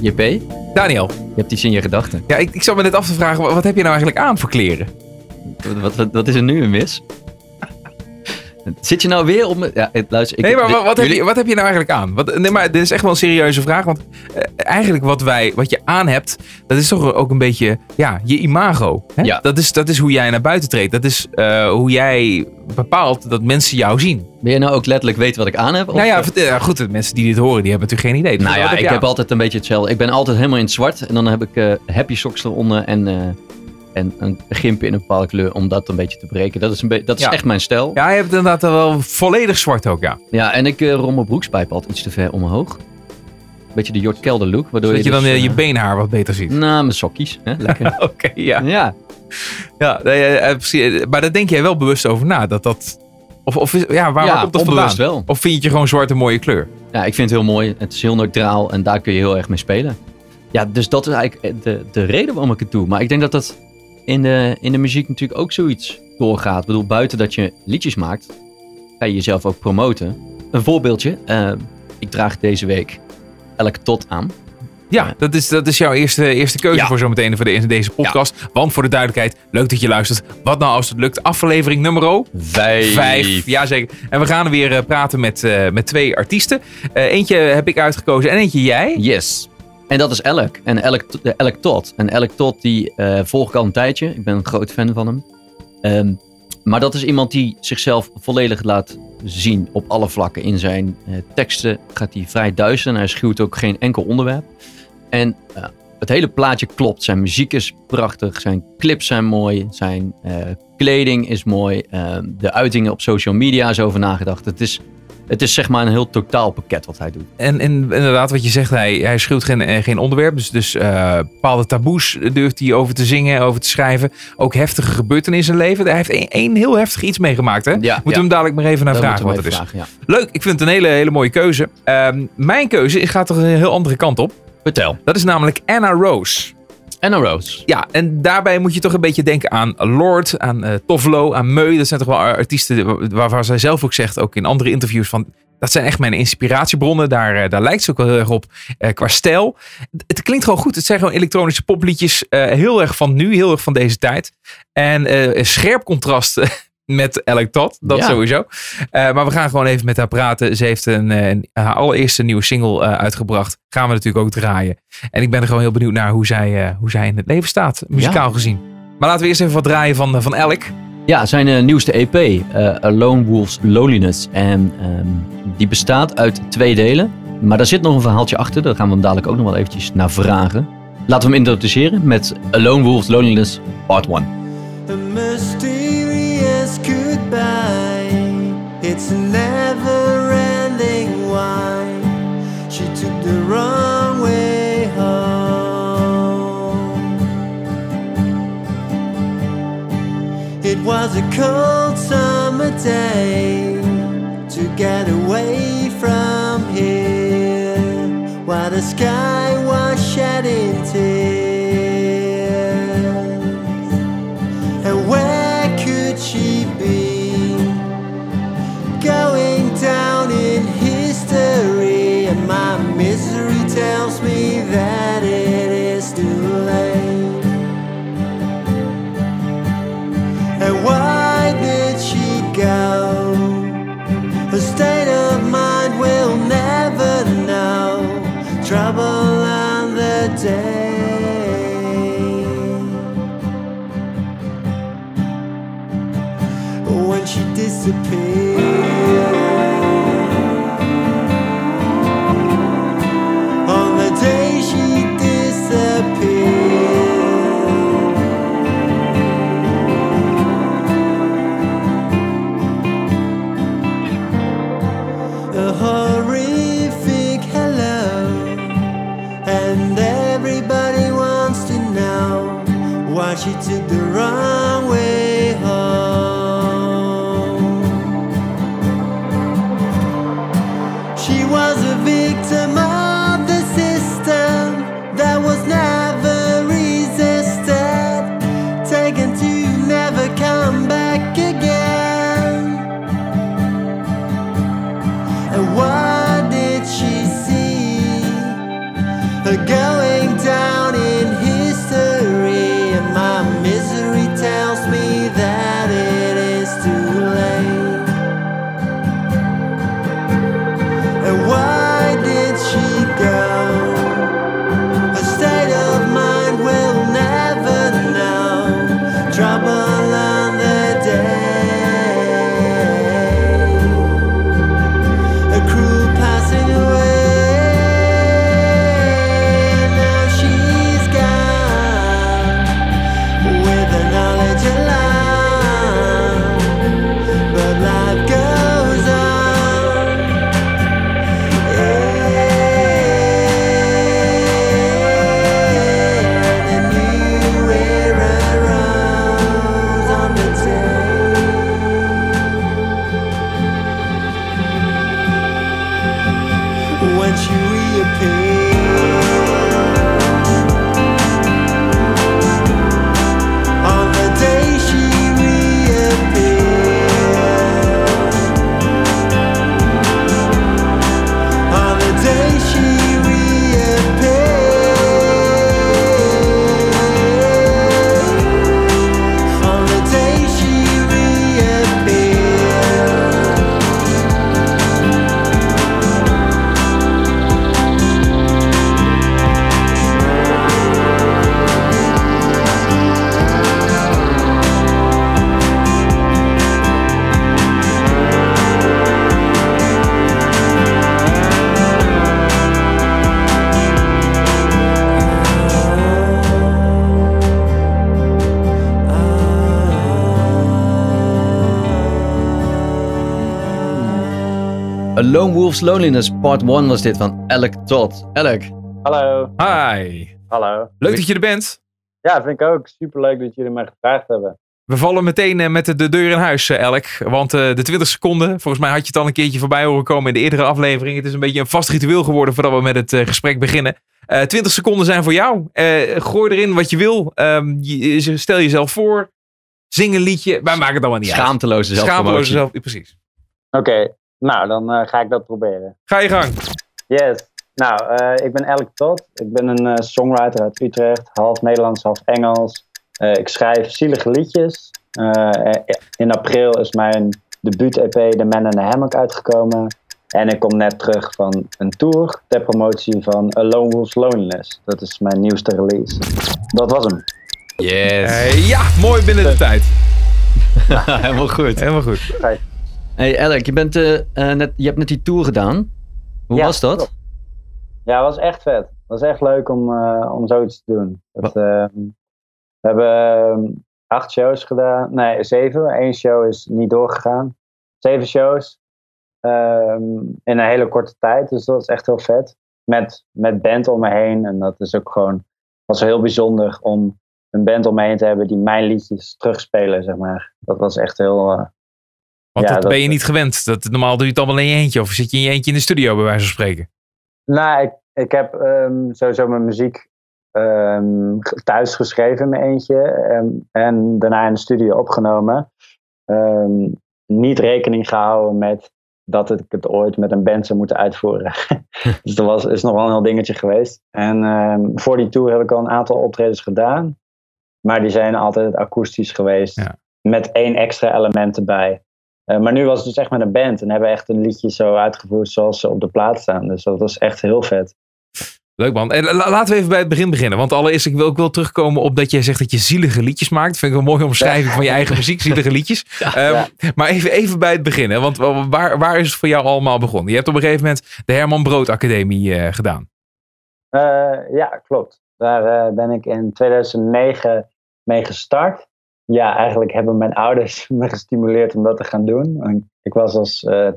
JP, Daniel, je hebt iets in je gedachten. ja, ik, ik zat me net af te vragen, wat, wat heb je nou eigenlijk aan voor kleren? Wat, wat, wat is er nu een mis? Zit je nou weer op me? Ja, luister. Ik, Nee, maar wat, heb je, wat heb je nou eigenlijk aan? Wat, nee, maar dit is echt wel een serieuze vraag. Want eh, eigenlijk wat, wij, wat je aan hebt, dat is toch ook een beetje ja, je imago. Hè? Ja. Dat, is, dat is hoe jij naar buiten treedt. Dat is eh, hoe jij bepaalt dat mensen jou zien. Ben je nou ook letterlijk weten wat ik aan heb? Of- nou ja, ja, goed, de mensen die dit horen, die hebben natuurlijk geen idee. Dus Nou ja, ik heb altijd een beetje hetzelfde. Ik ben altijd helemaal in het zwart. En dan heb ik eh, happy socks eronder en, eh, en een gimp in een bepaalde kleur om dat een beetje te breken. Dat is, een dat is Ja. echt mijn stijl. Ja, Ja, je hebt inderdaad wel volledig zwart ook, ja. en ik uh, rom mijn broekspijp altijd iets te ver omhoog. Beetje de Jort Kelder look. Waardoor Zodat je dan dus, eh, je eh, beenhaar wat beter ziet. Nou, mijn sokjes. Hè? Lekker. Oké, ja. ja. ja nee, eh, maar daar denk jij wel bewust over na. Dat dat... Of, of ja, waar, Ja, komt dat vandaan? wel. Of vind je gewoon zwart een mooie kleur? ja, ik vind het heel mooi. Het is heel neutraal en daar kun je heel erg mee spelen. Ja, dus dat is eigenlijk de, de reden waarom ik het doe. Maar ik denk dat dat in de, in de muziek natuurlijk ook zoiets doorgaat. Ik bedoel, buiten dat je liedjes maakt, ga je jezelf ook promoten. Een voorbeeldje. eh, ik draag deze week elk tot aan. Ja, dat is, dat is jouw eerste, eerste keuze Ja. voor zometeen voor de, in deze podcast. Want voor de duidelijkheid, leuk dat je luistert. Wat nou als het lukt? Aflevering nummer Vijf. vijf. Jazeker. En we gaan weer eh, praten met, eh, met twee artiesten. Eh, eentje heb ik uitgekozen en eentje jij. Yes. En dat is Elk. En Elk, eh, Elk Tot. En Elk Tot, die eh, volg ik al een tijdje. Ik ben een groot fan van hem. Ehm, maar dat is iemand die zichzelf volledig laat zien op alle vlakken. In zijn eh, teksten gaat hij vrij duister hij schuwt ook geen enkel onderwerp. En het hele plaatje klopt. Zijn muziek is prachtig, zijn clips zijn mooi, zijn kleding is mooi. ehm, de uitingen op social media is over nagedacht. Het is, het is zeg maar een heel totaal pakket wat hij doet. En, en inderdaad, wat je zegt, hij, hij schuwt geen, eh, geen onderwerp. Dus, dus eh, bepaalde taboes durft hij over te zingen, over te schrijven. Ook heftige gebeurtenissen in zijn leven. Hij heeft één, heel heftig iets meegemaakt. Hè? Ja, Moeten we hem dadelijk maar even naar vragen wat het is. even vragen, ja. Leuk, ik vind het een hele, hele mooie keuze. Ehm, mijn keuze gaat toch een heel andere kant op. Vertel. Dat is namelijk Anna Rose. Anna Rose. Ja, en daarbij moet je toch een beetje denken aan Lord, aan eh Tovlo, aan Meu. Dat zijn toch wel artiesten waarvan zij zelf ook zegt, ook in andere interviews, van dat zijn echt mijn inspiratiebronnen. Daar, eh, daar lijkt ze ook wel heel erg op eh, qua stijl. Het, klinkt gewoon goed. Het zijn gewoon elektronische popliedjes. heel erg van nu, heel erg van deze tijd. En scherp contrast met Elk Tot. Dat Ja. sowieso. Eh, maar we gaan gewoon even met haar praten. Ze heeft een, eh, een- haar allereerste nieuwe single eh, uitgebracht. Gaan we natuurlijk ook draaien. En ik ben er gewoon heel benieuwd naar hoe zij, eh, hoe zij in het leven staat, muzikaal gezien. Maar laten we eerst even wat draaien van, van Elk. Ja, zijn nieuwste EP, eh A Lone Wolf's Loneliness. En ehm, die bestaat uit twee delen. Maar daar zit nog een verhaaltje achter. Daar gaan we hem dadelijk ook nog wel eventjes naar vragen. Laten we hem introduceren met A Lone Wolf's Loneliness Part 1. It's a never ending why. She took the wrong way home. It was a cold summer day to get away from here while the sky was shedding tears. Lone Wolf's Loneliness Part 1 was dit van Alec Todd. Alec, Hallo, Hi. hallo. Leuk dat je er bent. Ja, vind ik ook. Superleuk dat jullie mij gevraagd hebben. We vallen meteen eh, met de, de deur in huis, eh, Elk. Want eh, de 20 seconden, volgens mij had je het al een keertje voorbij horen komen in de eerdere aflevering. Het is een beetje een vast ritueel geworden voordat we met het eh, gesprek beginnen. Eh 20 seconden zijn voor jou. Eh, gooi erin wat je wil. Ehm, je- stel jezelf voor. Zing een liedje. Wij maken het allemaal niet uit. schaamteloze Schaamteloze zelfpromotie. zelf. Precies. Oké, nou dan eh, ga ik dat proberen. Ga je gang. Yes. Nou, eh, ik ben Elk Todd. Ik ben een eh, songwriter uit Utrecht. Half Nederlands, half Engels. Eh, ik schrijf zielige liedjes. In april is mijn debuut-EP The Man in the Hammock uitgekomen. En ik kom net terug van een tour ter promotie van A Lone Wolf's Loneliness. Dat is mijn nieuwste release. Dat was hem. Yes. Ja, mooi binnen de tijd. Helemaal goed. Helemaal goed. Hey Alec, je, bent, eh, eh, net, je hebt net die tour gedaan. Hoe Ja, was dat? klopt. Ja, het was echt vet. Het was echt leuk om, eh, om zoiets te doen. Het, eh, we hebben eh, acht shows gedaan. Nee, zeven. Eén show is niet doorgegaan. Zeven shows. ehm, in een hele korte tijd. Dus dat was echt heel vet. Met, met band om me heen. En dat is ook gewoon... was heel bijzonder om een band om me heen te hebben die mijn liedjes terugspelen, zeg maar. Dat was echt heel... Want Ja, dat, dat- ben je niet gewend. Dat, normaal doe je het allemaal in je eentje. Of zit je in je eentje in de studio, bij wijze van spreken. Nou, ik, ik heb ehm, sowieso mijn muziek ge- thuis geschreven in mijn eentje. ehm, en daarna in de studio opgenomen. Niet rekening gehouden met dat ik het ooit met een band zou moeten uitvoeren. dus dat was, is nog wel een heel dingetje geweest. En voor die tour heb ik al een aantal optredens gedaan. Maar die zijn altijd akoestisch geweest. Ja. Met één extra element erbij. Eh, maar nu was het dus echt met een band. En hebben we echt een liedje zo uitgevoerd zoals ze op de plaat staan. Dus dat was echt heel vet. Leuk man. En la- laten we even bij het begin beginnen. Want allereerst, ik wil ook wel terugkomen op dat jij zegt dat je zielige liedjes maakt. Vind ik een mooie omschrijving van je eigen muziek, zielige liedjes. Ehm, ja. Maar even, even bij het begin. Hè? Want wa- waar, waar is het voor jou allemaal begonnen? Je hebt op een gegeven moment de Herman Brood Academie eh, gedaan. Eh, ja, klopt. Daar eh, ben ik in 2009 mee gestart. Ja, eigenlijk hebben mijn ouders me gestimuleerd om dat te gaan doen. En Ik was als, eh,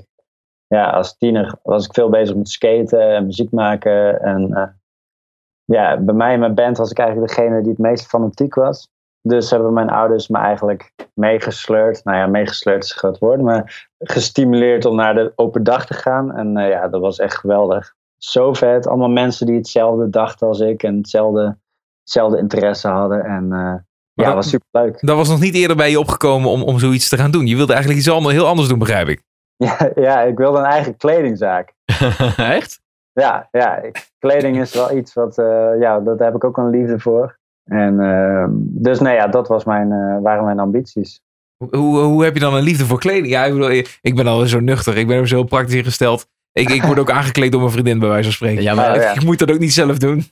ja, als tiener was ik veel bezig met skaten en muziek maken. En eh, ja, bij mij in mijn band was ik eigenlijk degene die het meest fanatiek was. Dus hebben mijn ouders me eigenlijk meegesleurd. Nou ja, meegesleurd is een groot woord. Maar gestimuleerd om naar de open dag te gaan. En eh, ja, dat was echt geweldig zo vet. Allemaal mensen die hetzelfde dachten als ik en hetzelfde, hetzelfde interesse hadden. En ja, dat- dat was super leuk. Dat was nog niet eerder bij je opgekomen om, om zoiets te gaan doen. Je wilde eigenlijk iets allemaal heel anders doen, begrijp ik. Ja, ja, ik wilde een eigen kledingzaak. Echt? Ja, ja ik- kleding is wel iets wat, eh, ja, daar heb ik ook een liefde voor. En eh, dus nee, ja, dat was mijn, eh, waren mijn ambities. Hoe, hoe, heb je dan een liefde voor kleding? Ja, ik, bedoel, ik ben al zo nuchter. Ik ben er zo praktisch ingesteld. Ik, ik word ook aangekleed door mijn vriendin, bij wijze van spreken. Ja, maar Oh, ja. Ik moet dat ook niet zelf doen.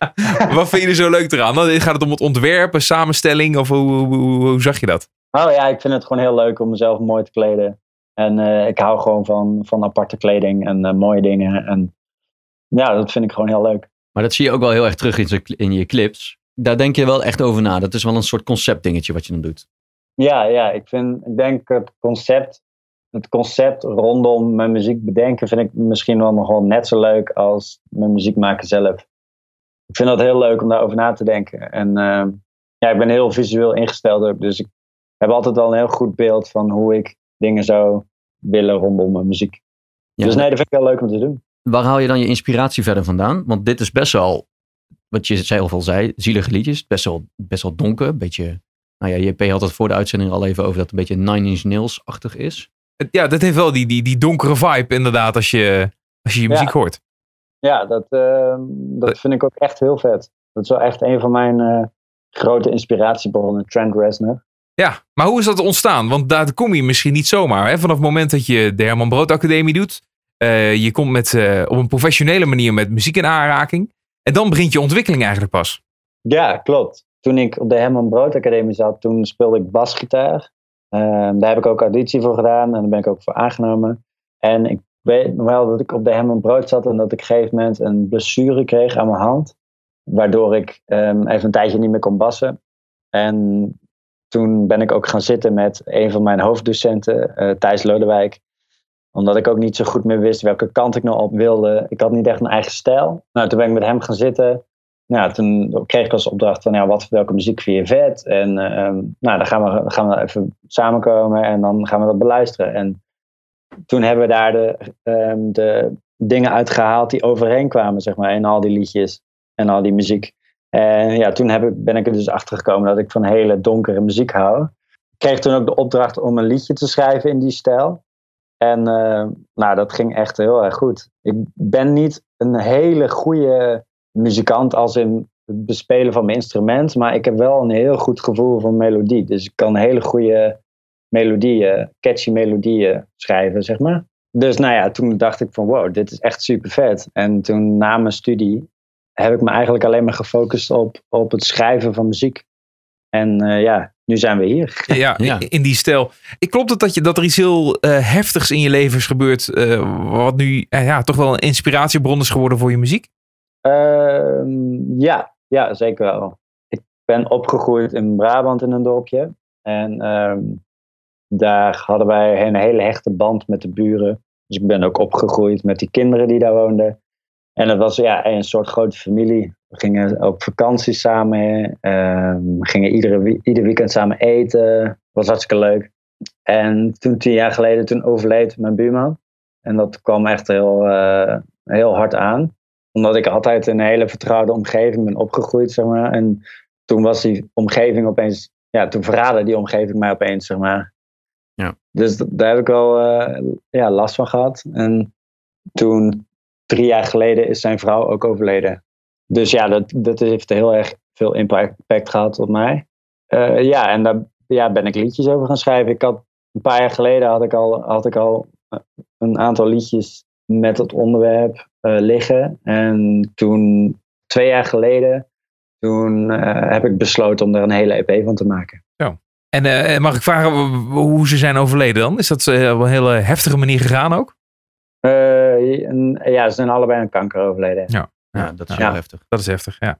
Wat vind je er zo leuk eraan? Dan gaat het om het ontwerpen, samenstelling? Of hoe, hoe, hoe, hoe zag je dat? Oh ja, ik vind het gewoon heel leuk om mezelf mooi te kleden. En eh, ik hou gewoon van, van aparte kleding en eh, mooie dingen. En ja, dat vind ik gewoon heel leuk. Maar dat zie je ook wel heel erg terug in, in je clips. Daar denk je wel echt over na. Dat is wel een soort conceptdingetje wat je dan doet. Ja, ja ik, vind, ik denk het concept, het concept rondom mijn muziek bedenken vind ik misschien wel nog wel net zo leuk als mijn muziek maken zelf. Ik vind dat heel leuk om daarover na te denken. En eh, ja, ik ben heel visueel ingesteld ook. Dus ik heb altijd al een heel goed beeld van hoe ik dingen zou willen rondom mijn muziek. Ja, dus nee, dat vind ik heel leuk om te doen. waar haal je dan je inspiratie verder vandaan? Want dit is best wel, wat je zelf al zei, zielige liedjes. Best wel, best wel donker. Een beetje, nou ja, JP had het voor de uitzending al even over dat het een beetje Nine Inch Nails-achtig is. Ja, dat heeft wel die, die, die donkere vibe inderdaad als je als je, je Ja. muziek hoort. Ja, dat, ehm, dat vind ik ook echt heel vet. Dat is wel echt een van mijn eh, grote inspiratiebronnen, Trent Reznor. Ja, maar hoe is dat ontstaan? Want daar kom je misschien niet zomaar. Hè? Vanaf het moment dat je de Herman Brood Academie doet. eh, je komt met, eh, op een professionele manier met muziek in aanraking. En dan begint je ontwikkeling eigenlijk pas. Ja, klopt. Toen ik op de Herman Brood Academie zat, toen speelde ik basgitaar. Ehm, daar heb ik ook auditie voor gedaan en daar ben ik ook voor aangenomen. En ik weet wel dat ik op de Herman Brood zat en dat ik op een gegeven moment een blessure kreeg aan mijn hand. Waardoor ik ehm, even een tijdje niet meer kon bassen. En toen ben ik ook gaan zitten met een van mijn hoofddocenten, eh, Thijs Lodewijk. Omdat ik ook niet zo goed meer wist welke kant ik nou op wilde. Ik had niet echt een eigen stijl. Nou, toen ben ik met hem gaan zitten. Nou, toen kreeg ik als opdracht van ja, wat, welke muziek vind je vet? En ehm, nou, dan gaan we, gaan we even samenkomen en dan gaan we dat beluisteren. En toen hebben we daar de, ehm, de dingen uitgehaald die overeen kwamen, zeg maar, in al die liedjes en al die muziek. En ja, toen heb ik, ben ik er dus achter gekomen dat ik van hele donkere muziek hou. Ik kreeg toen ook de opdracht om een liedje te schrijven in die stijl. En eh, nou, dat ging echt heel erg goed. Ik ben niet een hele goede muzikant als in het bespelen van mijn instrument, maar ik heb wel een heel goed gevoel van melodie. Dus ik kan hele goede melodieën, catchy melodieën schrijven, zeg maar. Dus nou ja, toen dacht ik van wow, dit is echt super vet. En toen na mijn studie heb ik me eigenlijk alleen maar gefocust op, op het schrijven van muziek. En eh, ja, nu zijn we hier. Ja, Ja. in die stijl. Ik klopt het dat, je, dat er iets heel eh, heftigs in je leven is gebeurd. eh, wat nu ja, toch wel een inspiratiebron is geworden voor je muziek? Ehm, ja, ja, zeker wel. Ik ben opgegroeid in Brabant in een dorpje. En ehm, daar hadden wij een hele hechte band met de buren. Dus ik ben ook opgegroeid met die kinderen die daar woonden. En het was ja, een soort grote familie. We gingen op vakantie samen. we gingen iedere, ieder weekend samen eten. Was hartstikke leuk. En toen, tien jaar geleden, toen overleed mijn buurman. En dat kwam echt heel, eh, heel hard aan omdat ik altijd in een hele vertrouwde omgeving ben opgegroeid, zeg maar. En toen was die omgeving opeens, ja, toen verraadde die omgeving mij opeens, zeg maar. Ja. Dus daar heb ik wel eh, ja, last van gehad. En toen, drie jaar geleden, is zijn vrouw ook overleden. Dus ja, dat, dat heeft heel erg veel impact, impact gehad op mij. Eh, ja, en daar ja, ben ik liedjes over gaan schrijven. Ik had, een paar jaar geleden had ik al, had ik al eh, een aantal liedjes met het onderwerp eh, liggen. En toen, twee jaar geleden, toen eh, heb ik besloten om er een hele EP van te maken. En eh, mag ik vragen hoe ze zijn overleden dan? Is dat eh, op een hele heftige manier gegaan ook? Eh, ja, ze zijn allebei aan kanker overleden. Ja. Ja, dat is Ja. wel heftig. Dat is heftig, ja. En,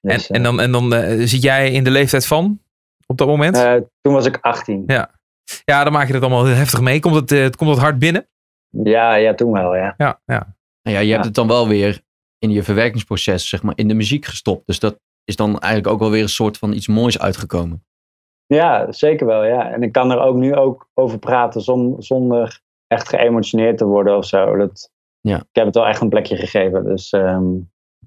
Dus, en dan, en dan zit jij in de leeftijd van op dat moment? eh, toen was ik 18. Ja. ja, dan maak je dat allemaal heel heftig mee. Komt het, komt het hard binnen? Ja, ja, toen wel, ja. Ja, ja. Nou ja, je hebt het dan wel weer in je verwerkingsproces, zeg maar, in de muziek gestopt. Dus dat is dan eigenlijk ook wel weer een soort van iets moois uitgekomen. Ja, zeker wel, ja. En ik kan er ook nu ook over praten zon- zonder echt geëmotioneerd te worden of zo. Dat, Ja. Ik heb het wel echt een plekje gegeven. Dus ehm,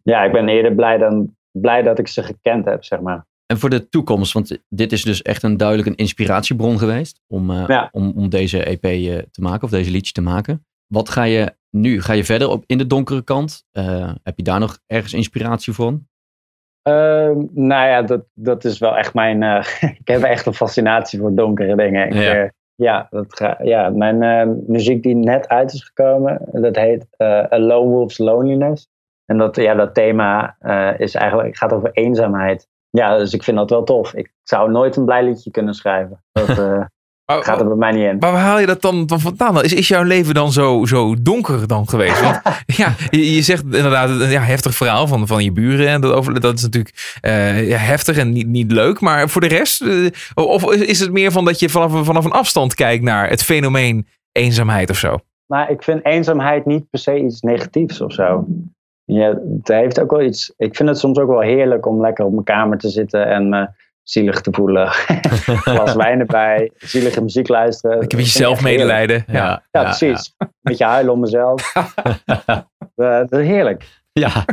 ja, ik ben eerder blij, dan, blij dat ik ze gekend heb, zeg maar. En voor de toekomst, want dit is dus echt een duidelijk een inspiratiebron geweest om, eh, Ja. om, om deze EP eh, te maken of deze liedjes te maken. Wat ga je nu? Ga je verder op in de donkere kant? Eh, heb je daar nog ergens inspiratie voor? Ehm, nou ja, dat, dat is wel echt mijn. ik heb echt een fascinatie voor donkere dingen. Ik, Ja. ja, dat ga, ja, mijn muziek die net uit is gekomen, dat heet A Lone Wolf's Loneliness. En dat, ja, dat thema is eigenlijk, gaat over eenzaamheid. Ja, dus ik vind dat wel tof. Ik zou nooit een blij liedje kunnen schrijven. Dat eh, Maar, gaat er bij mij niet in. maar waar haal je dat dan, dan vandaan? Is, is jouw leven dan zo, zo donker dan geweest? Want ja, je, je zegt inderdaad een ja, heftig verhaal van, van je buren. En dat, over, dat is natuurlijk eh, ja, heftig en niet, niet leuk. Maar voor de rest, eh, of is het meer van dat je vanaf, vanaf een afstand kijkt naar het fenomeen eenzaamheid of zo? Maar ik vind eenzaamheid niet per se iets negatiefs of zo. Ja, het heeft ook wel iets. Ik vind het soms ook wel heerlijk om lekker op mijn kamer te zitten en me zielig te voelen. Glas wijn erbij, zielige muziek luisteren. Ik echt heerlijk. zelfmedelijden. Ja. Ja, precies. Een beetje huilen om mezelf. Eh, dat is heerlijk. Ja,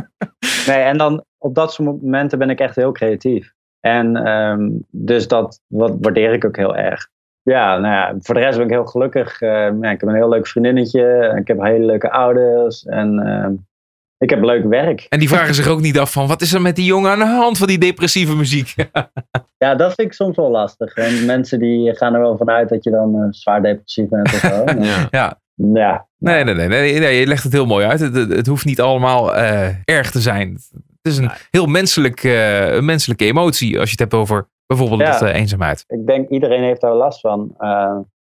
Nee, en dan op dat soort momenten ben ik echt heel creatief. En ehm, dus dat wat waardeer ik ook heel erg. Ja, nou ja, voor de rest ben ik heel gelukkig. Eh, ja, ik heb een heel leuk vriendinnetje. Ik heb hele leuke ouders. En ehm, ik heb leuk werk. En die vragen zich ook niet af van, wat is er met die jongen aan de hand van die depressieve muziek? Ja, dat vind ik soms wel lastig. En mensen die gaan er wel vanuit dat je dan eh, zwaar depressief bent of zo. ja. ja, ja, nee, nee, nee, nee, nee, je legt het heel mooi uit. Het, het, het hoeft niet allemaal eh, erg te zijn. Het is een Nee. heel menselijk, eh, een menselijke emotie als je het hebt over bijvoorbeeld Ja. dat, eh, eenzaamheid. ik denk iedereen heeft daar last van.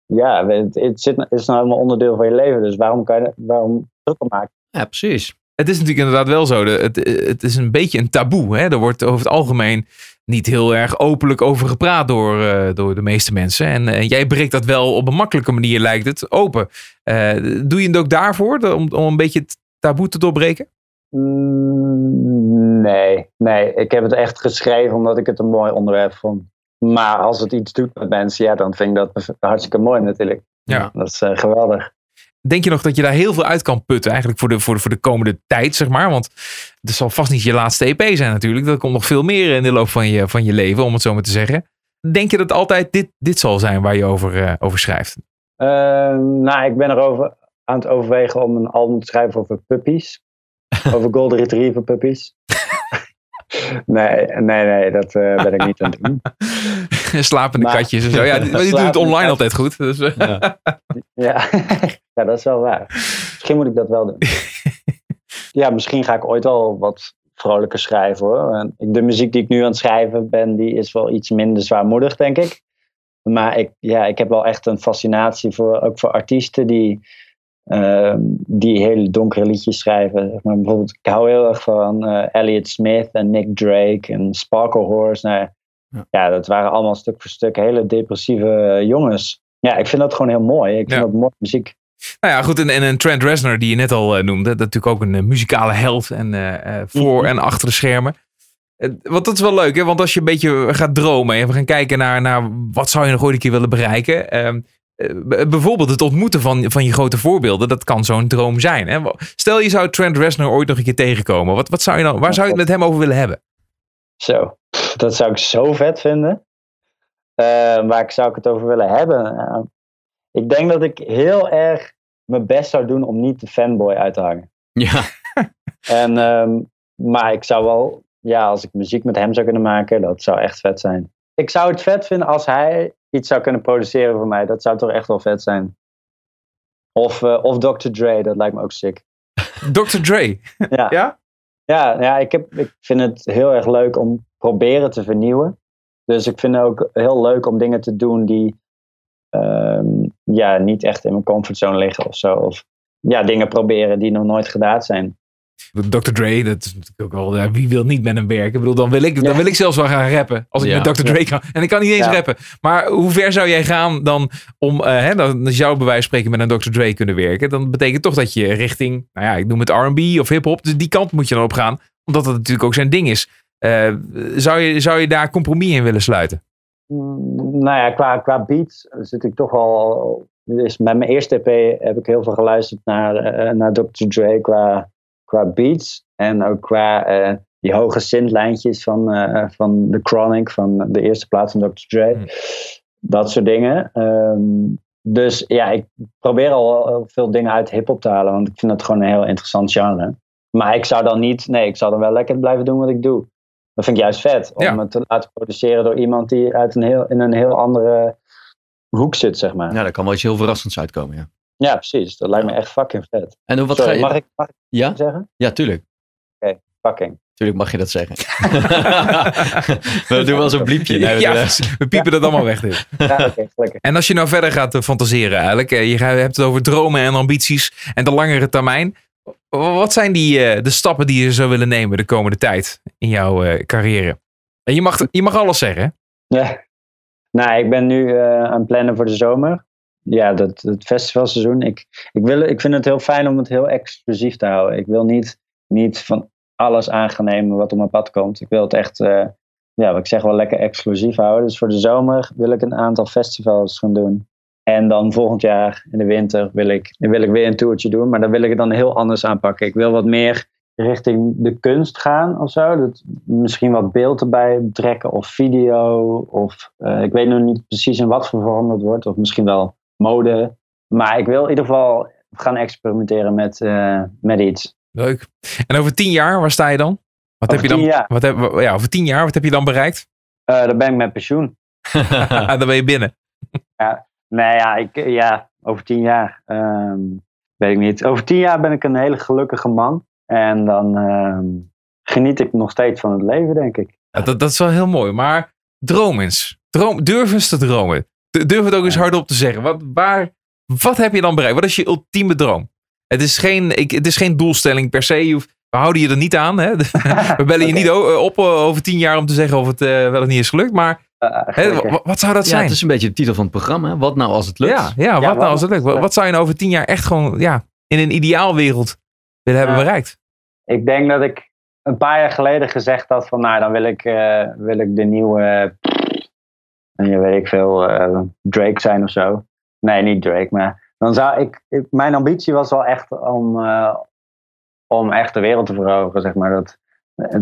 Ja, het, het, zit, het is nou helemaal onderdeel van je leven. Dus waarom kan je waarom druk maken? ja, precies. Het is natuurlijk inderdaad wel zo. Het, het is een beetje een taboe. Hè? Er wordt over het algemeen niet heel erg openlijk over gepraat door, eh, door de meeste mensen. En eh, jij breekt dat wel op een makkelijke manier, lijkt het, open. Eh, doe je het ook daarvoor, om, om een beetje het taboe te doorbreken? Mm, nee, nee. Ik heb het echt geschreven omdat ik het een mooi onderwerp vond. Maar als het iets doet met mensen, ja, dan vind ik dat hartstikke mooi natuurlijk. Ja. Dat is eh, geweldig. Denk je nog dat je daar heel veel uit kan putten, eigenlijk voor de, voor de, voor de komende tijd, zeg maar? Want het zal vast niet je laatste EP zijn natuurlijk. Er komt nog veel meer in de loop van je, van je leven, om het zo maar te zeggen. Denk je dat altijd dit, dit zal zijn waar je over, eh, over schrijft? Eh, nou, ik ben erover aan het overwegen om een album te schrijven over puppies. over Golden Retriever puppies. nee, nee, nee, dat eh, ben ik niet aan het doen. Slapende Maar- katjes en zo. Ja, die, die doen het online katjes. altijd goed. Dus, Ja. Ja. Ja, dat is wel waar. Misschien moet ik dat wel doen. ja, misschien ga ik ooit wel wat vrolijker schrijven hoor. De muziek die ik nu aan het schrijven ben, die is wel iets minder zwaarmoedig, denk ik. Maar ik, ja, ik heb wel echt een fascinatie voor, ook voor artiesten die, ehm, die hele donkere liedjes schrijven. Zeg maar, bijvoorbeeld, ik hou heel erg van eh, Elliot Smith en Nick Drake en Sparkle Horse. Nou, Ja. ja, dat waren allemaal stuk voor stuk hele depressieve eh, jongens. Ja, ik vind dat gewoon heel mooi. Ik vind dat mooi muziek. Nou ja, goed. En, en Trent Reznor, die je net al eh, noemde. Dat natuurlijk ook een eh, muzikale held. En eh, voor Mhm. en achter de schermen. Want dat is wel leuk, hè? Want als je een beetje gaat dromen en we gaan kijken naar, naar wat zou je nog ooit een keer willen bereiken. ehm, eh, bijvoorbeeld het ontmoeten van, van je grote voorbeelden, dat kan zo'n droom zijn. Hè? Stel je zou Trent Reznor ooit nog een keer tegenkomen. Wat, wat zou je dan, waar zou je het met hem over willen hebben? Zo, dat zou ik zo vet vinden. Eh, waar ik zou ik het over willen hebben? Ik denk dat ik heel erg mijn best zou doen om niet de fanboy uit te hangen. Ja, En, ehm, maar ik zou wel, ja, als ik muziek met hem zou kunnen maken, dat zou echt vet zijn. Ik zou het vet vinden als hij iets zou kunnen produceren voor mij. Dat zou toch echt wel vet zijn. Of, eh, of Dr. Dre, dat lijkt me ook sick. Dr. Dre. Ja. Ja? Ja, ja ik, heb, ik vind het heel erg leuk om proberen te vernieuwen. Dus ik vind het ook heel leuk om dingen te doen die ehm, ja, niet echt in mijn comfortzone liggen of zo. Of ja, dingen proberen die nog nooit gedaan zijn. Dr. Dre, dat is natuurlijk ook wel, ja, wie wil niet met hem werken? Ik bedoel, dan wil ik, dan Ja. wil ik zelfs wel gaan rappen. Als ik Ja. met Dr. Dre kan. En ik kan niet eens Ja. rappen. Maar hoe ver zou jij gaan dan om, eh hè, dan zou bij wijze van spreken met een Dr. Dre kunnen werken? Dan betekent toch dat je richting, nou ja, ik noem het R&B of hip-hop. Dus die kant moet je dan op gaan. Omdat dat natuurlijk ook zijn ding is. Eh, zou, je, zou je daar compromis in willen sluiten? Mm, nou ja, qua, qua beats zit ik toch wel. Dus met mijn eerste EP heb ik heel veel geluisterd naar, eh, naar Dr. Dre qua, qua beats. En ook qua eh, die hoge synthlijntjes van, eh, van The Chronic, van de eerste plaat van Dr. Dre. Hmm. Dat soort dingen. Ehm, dus ja, ik probeer al veel dingen uit hip-hop te halen, want ik vind dat gewoon een heel interessant genre. Maar ik zou dan niet, nee, ik zou dan wel lekker blijven doen wat ik doe. Dat vind ik juist vet. Om Ja. het te laten produceren door iemand die uit een heel, in een heel andere hoek zit, zeg maar. Ja, ja daar kan wel iets heel verrassends uitkomen. Ja. precies. Dat lijkt me echt fucking vet. En hoe- wat Sorry, ga je... mag, ik, mag ik Ja? zeggen? ja, tuurlijk. Fucking. Tuurlijk mag je dat zeggen. We doen wel zo'n bliepje. Nee, ja, we- piepen dat allemaal weg. Dit. Ja, oké, gelukkig. En als je nou verder gaat eh, fantaseren eigenlijk. eh, Je gaat- hebt het over dromen en ambities en de langere termijn. Wat zijn die, eh, de stappen die je zou willen nemen de komende tijd in jouw eh, carrière? En je mag, je mag alles zeggen. Ja. Nou, ik ben nu eh, aan het plannen voor de zomer. Ja, dat, het festivalseizoen. Ik, ik, wil, ik vind het heel fijn om het heel exclusief te houden. Ik wil niet, niet van alles aan gaan nemen wat op mijn pad komt. Ik wil het echt, ja, wat ik zeg wel lekker exclusief houden. Dus voor de zomer wil ik een aantal festivals gaan doen. En dan volgend jaar in de winter wil ik, wil ik weer een toertje doen. Maar dan wil ik het dan heel anders aanpakken. Ik wil wat meer richting de kunst gaan of zo. Dat, misschien wat beeld erbij betrekken of video. Of eh, ik weet nog niet precies in wat voor vorm dat wordt. Of misschien wel mode. Maar ik wil in ieder geval gaan experimenteren met, eh, met iets. Leuk. En over tien jaar, waar sta je dan? Wat Over heb je dan? jaar? Wat heb, ja, over tien jaar, wat heb je dan bereikt? Eh, dan ben ik met pensioen. dan ben je binnen. Nee, ja, ik, ja over tien jaar. ehm, weet ik niet. Over tien jaar ben ik een hele gelukkige man. En dan ehm, geniet ik nog steeds van het leven, denk ik. Ja, dat, dat is wel heel mooi. Maar droom eens. Droom, durf eens te dromen. Durf het ook eens hardop te zeggen. Wat, waar, wat heb je dan bereikt? Wat is je ultieme droom? Het is geen, ik, het is geen doelstelling per se. Je hoeft- we houden je er niet aan. Hè? We bellen je niet op eh, over tien jaar om te zeggen of het eh, wel of niet is gelukt. Maar Eh, wat zou dat Ja, zijn? het is een beetje de titel van het programma. Wat nou als het lukt? Ja, ja, wat nou als het lukt? Wat, wat zou je nou over tien jaar echt gewoon ja, in een ideaalwereld willen hebben bereikt? Ik denk dat ik een paar jaar geleden gezegd had van nou, dan wil ik, eh, wil ik de nieuwe, en je weet ik veel, eh, Drake zijn of zo. Nee, niet Drake, maar dan zou ik, ik- mijn ambitie was wel echt om, eh, om echt de wereld te veroveren, zeg maar. Dat,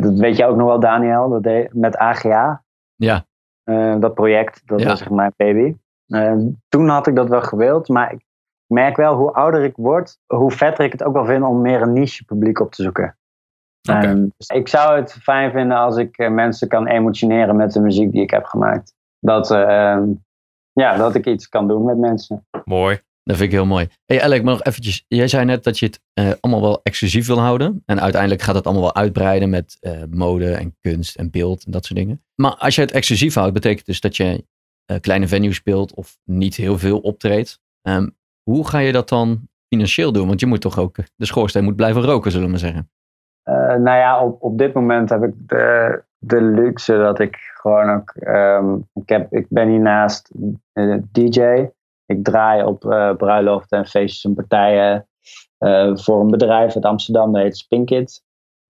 dat weet je ook nog wel, Daniel, dat deed, met AGA. Ja. Eh, dat project, dat Ja. was echt mijn baby. Eh, toen had ik dat wel gewild, maar ik merk wel hoe ouder ik word, hoe vetter ik het ook wel vind om meer een niche publiek op te zoeken. Ehm, dus ik zou het fijn vinden als ik eh, mensen kan emotioneren met de muziek die ik heb gemaakt. Dat, eh, ehm, ja, dat ik iets kan doen met mensen. Mooi. Dat vind ik heel mooi. Hey Alec, maar nog eventjes. Jij zei net dat je het eh, allemaal wel exclusief wil houden. En uiteindelijk gaat het allemaal wel uitbreiden met eh, mode en kunst en beeld en dat soort dingen. Maar als je het exclusief houdt, betekent dus dat je eh, kleine venues speelt of niet heel veel optreedt. Ehm, hoe ga je dat dan financieel doen? Want je moet toch ook, de schoorsteen moet blijven roken, zullen we maar zeggen. Nou ja, op, op dit moment heb ik de, de luxe dat ik gewoon ook. ehm, ik, heb, ik ben hiernaast DJ. Ik draai op eh bruiloften en feestjes en partijen eh, voor een bedrijf uit Amsterdam, dat heet Spinkit.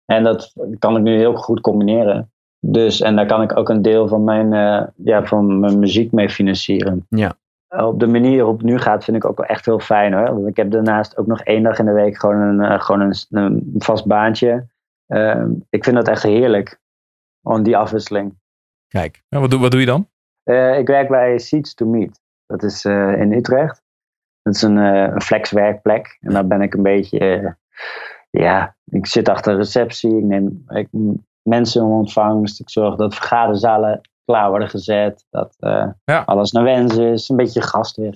En dat kan ik nu heel goed combineren. Dus, en daar kan ik ook een deel van mijn, eh, ja, van mijn muziek mee financieren. Ja. Op de manier waarop het nu gaat, vind ik ook wel echt heel fijn hoor. Want ik heb daarnaast ook nog één dag in de week gewoon een, gewoon een, een vast baantje. Ehm, ik vind dat echt heerlijk. Gewoon die afwisseling. Kijk, wat, doe, wat doe je dan? Ik werk bij Seeds to Meet. Dat is eh, in Utrecht. Dat is een, een flexwerkplek. En daar ben ik een beetje. eh, ja, ik zit achter receptie. Ik neem ik, mensen in ontvangst. Ik zorg dat vergaderzalen klaar worden gezet. Dat Ja. alles naar wens is. Een beetje gastheer.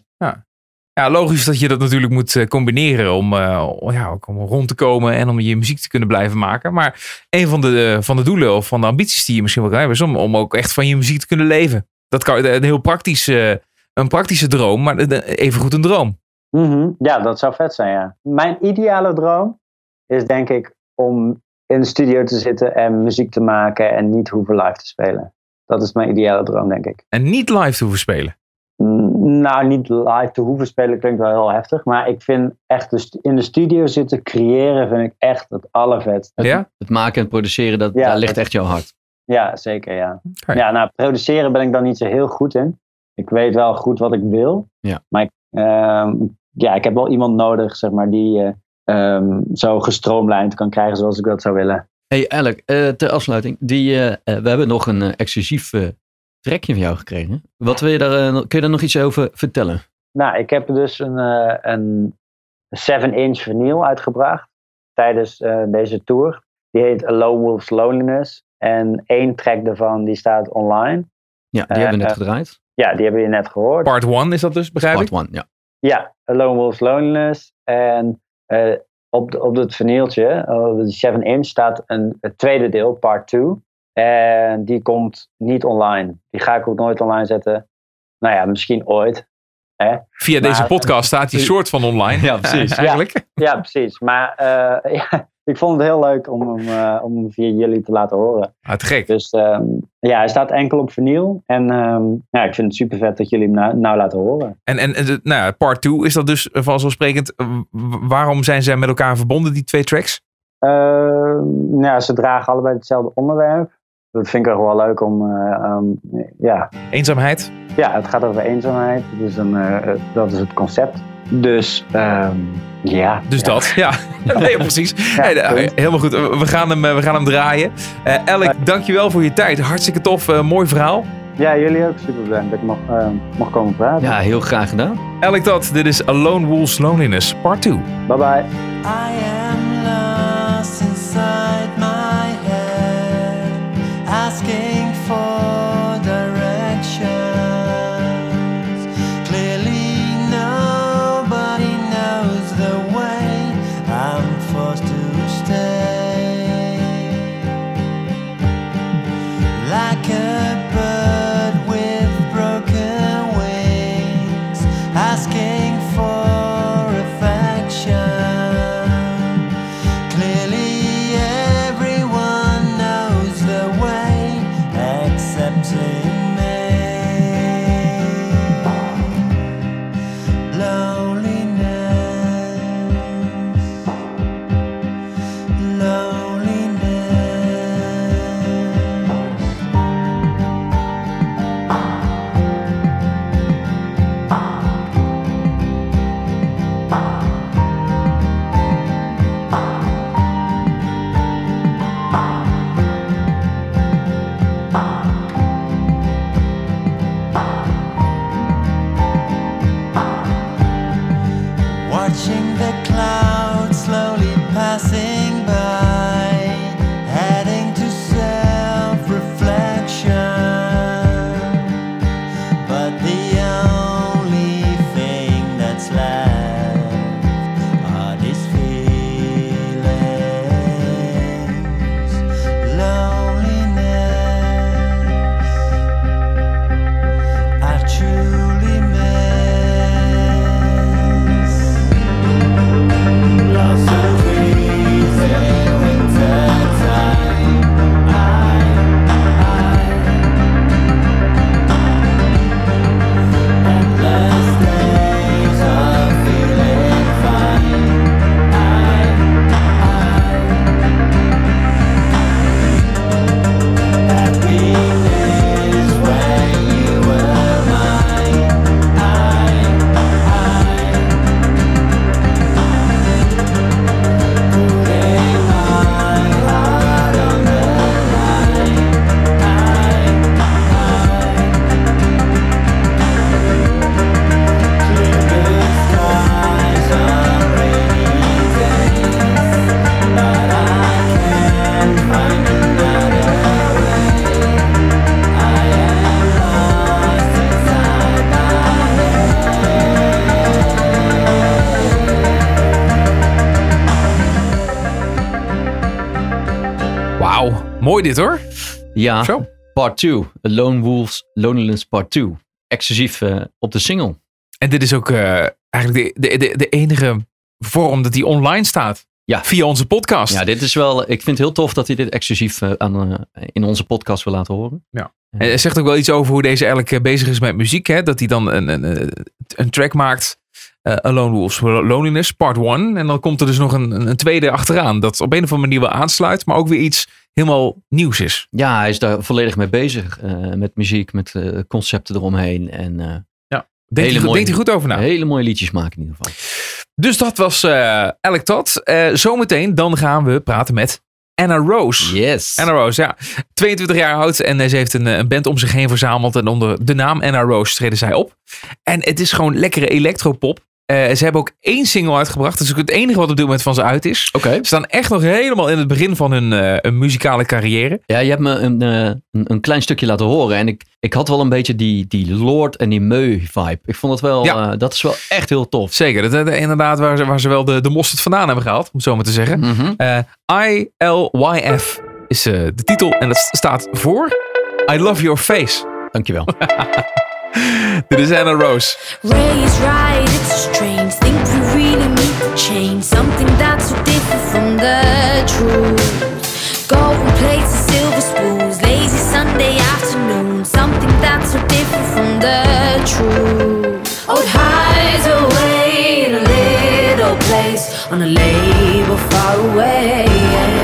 Ja, logisch dat je dat natuurlijk moet combineren om, ja, om rond te komen en om je muziek te kunnen blijven maken. Maar een van de, van de doelen of van de ambities die je misschien wel kan hebben, is om, om ook echt van je muziek te kunnen leven. Dat kan een heel praktisch, een praktische droom, maar even goed een droom. Mhm. Ja, dat zou vet zijn, ja. Mijn ideale droom is denk ik om in de studio te zitten en muziek te maken en niet hoeven live te spelen. Dat is mijn ideale droom, denk ik. En niet live te hoeven spelen. Mm, Nou, niet live te hoeven spelen klinkt wel heel heftig, maar ik vind echt de in de studio zitten creëren vind ik echt het allervet. het, Ja? het maken en produceren, dat, Ja, daar ligt echt jouw hart. Ja, zeker, ja. Ja, nou, produceren ben ik dan niet zo heel goed in. Ik weet wel goed wat ik wil. Ja. Maar ik, ehm, ja, ik heb wel iemand nodig, zeg maar, die eh, ehm, zo gestroomlijnd kan krijgen zoals ik dat zou willen. Hey Alec, eh, ter afsluiting. Die, eh, we hebben nog een exclusief trekje van jou gekregen. Wat wil je daar, kun je daar nog iets over vertellen? Nou, ik heb dus een, een 7-inch vinyl uitgebracht tijdens deze tour. Die heet Lone Wolf's Loneliness. En één track daarvan die staat online. Ja, die hebben we net gedraaid. Ja, die hebben we net gehoord. Part 1 is dat dus, begrijp ik? Part one, ja. Ja, Lone Wolf's Loneliness. En eh, op, de- op het eh, de 7-inch, staat een, het tweede deel, part 2. En die komt niet online. Die ga ik ook nooit online zetten. Nou ja, misschien ooit. Hè? Via deze podcast staat die soort van online. Ja, precies. Eigenlijk. Ja, precies. Maar eh, ja, ik vond het heel leuk om hem, eh, om hem via jullie te laten horen. Ah, te gek. Dus ehm, ja, hij staat enkel op vinyl. En ehm, ja, ik vind het super vet dat jullie hem nou, nou laten horen. En, en, en de- nou ja, part 2 is dat dus vanzelfsprekend. eh, Waarom zijn zij met elkaar verbonden, die twee tracks? Ehm, ja, ze dragen allebei hetzelfde onderwerp. Dat vind ik ook wel leuk om, eh, ja, Eenzaamheid. ja, het gaat over eenzaamheid. Is een, eh, dat is het concept. Dus ehm, ja. Dus ja. dat, ja. nee, precies. Hey, punt. helemaal goed. We gaan hem, eh, we gaan hem draaien. Eh Alec, dankjewel voor je tijd. Hartstikke tof. eh, mooi verhaal. Ja, jullie ook super bedankt dat ik mag, eh, mag komen praten. Ja, heel graag gedaan. Alec dat. Dit is Alone Wolves Loneliness, part 2. Bye bye. I am Mooi dit hoor. Ja, Zo. part 2. Lone Wolves Loneliness part 2. Exclusief eh, op de single. En dit is ook eh, eigenlijk de, de, de, de enige vorm dat die online staat. Ja. Via onze podcast. Ja, dit is wel. Ik vind het heel tof dat hij dit exclusief eh, aan, in onze podcast wil laten horen. En het zegt ook wel iets over hoe deze eigenlijk bezig is met muziek. Hè? Dat hij dan een, een, een- track maakt. eh Alone Wolves Loneliness, part 1. En dan komt er dus nog een een tweede achteraan. Dat op een of andere manier wel aansluit. Maar ook weer iets helemaal nieuws is. Ja, hij is daar volledig mee bezig. eh, met muziek, met eh, concepten eromheen. En eh, Denkt, Hele hij, goed- mooie- denkt hij goed over na. hele mooie liedjes maken in ieder geval. Dus dat was Alec Todd. Zometeen dan gaan we praten met Anna Rose. Yes. Anna Rose, ja. 22 jaar oud en ze heeft een, een band om zich heen verzameld. En onder de naam Anna Rose treden zij op. En het is gewoon lekkere electropop. Eh, ze hebben ook één single uitgebracht. Dat is ook het enige wat op dit moment van ze uit is. Oké. Ze staan echt nog helemaal in het begin van hun eh, hun muzikale carrière. Ja, je hebt me een, eh, een, een klein stukje laten horen. En ik, ik had wel een beetje die, die Lord en die Meu vibe. Ik vond het wel, Ja. dat is wel echt heel tof. Zeker, dat is inderdaad waar ze, waar ze wel de, de mosterd vandaan hebben gehaald. Om het zo maar te zeggen. Mhm. Eh, I-L-Y-F is de titel. En dat staat voor I Love Your Face. Dankjewel. Dit is Anna Rose. Right, it's strange. We really need to change something that's so different from the truth. Golden plates and silver spoons, lazy Sunday afternoon. Something that's so different from the truth. Oh, hides away in a little place on a label far away.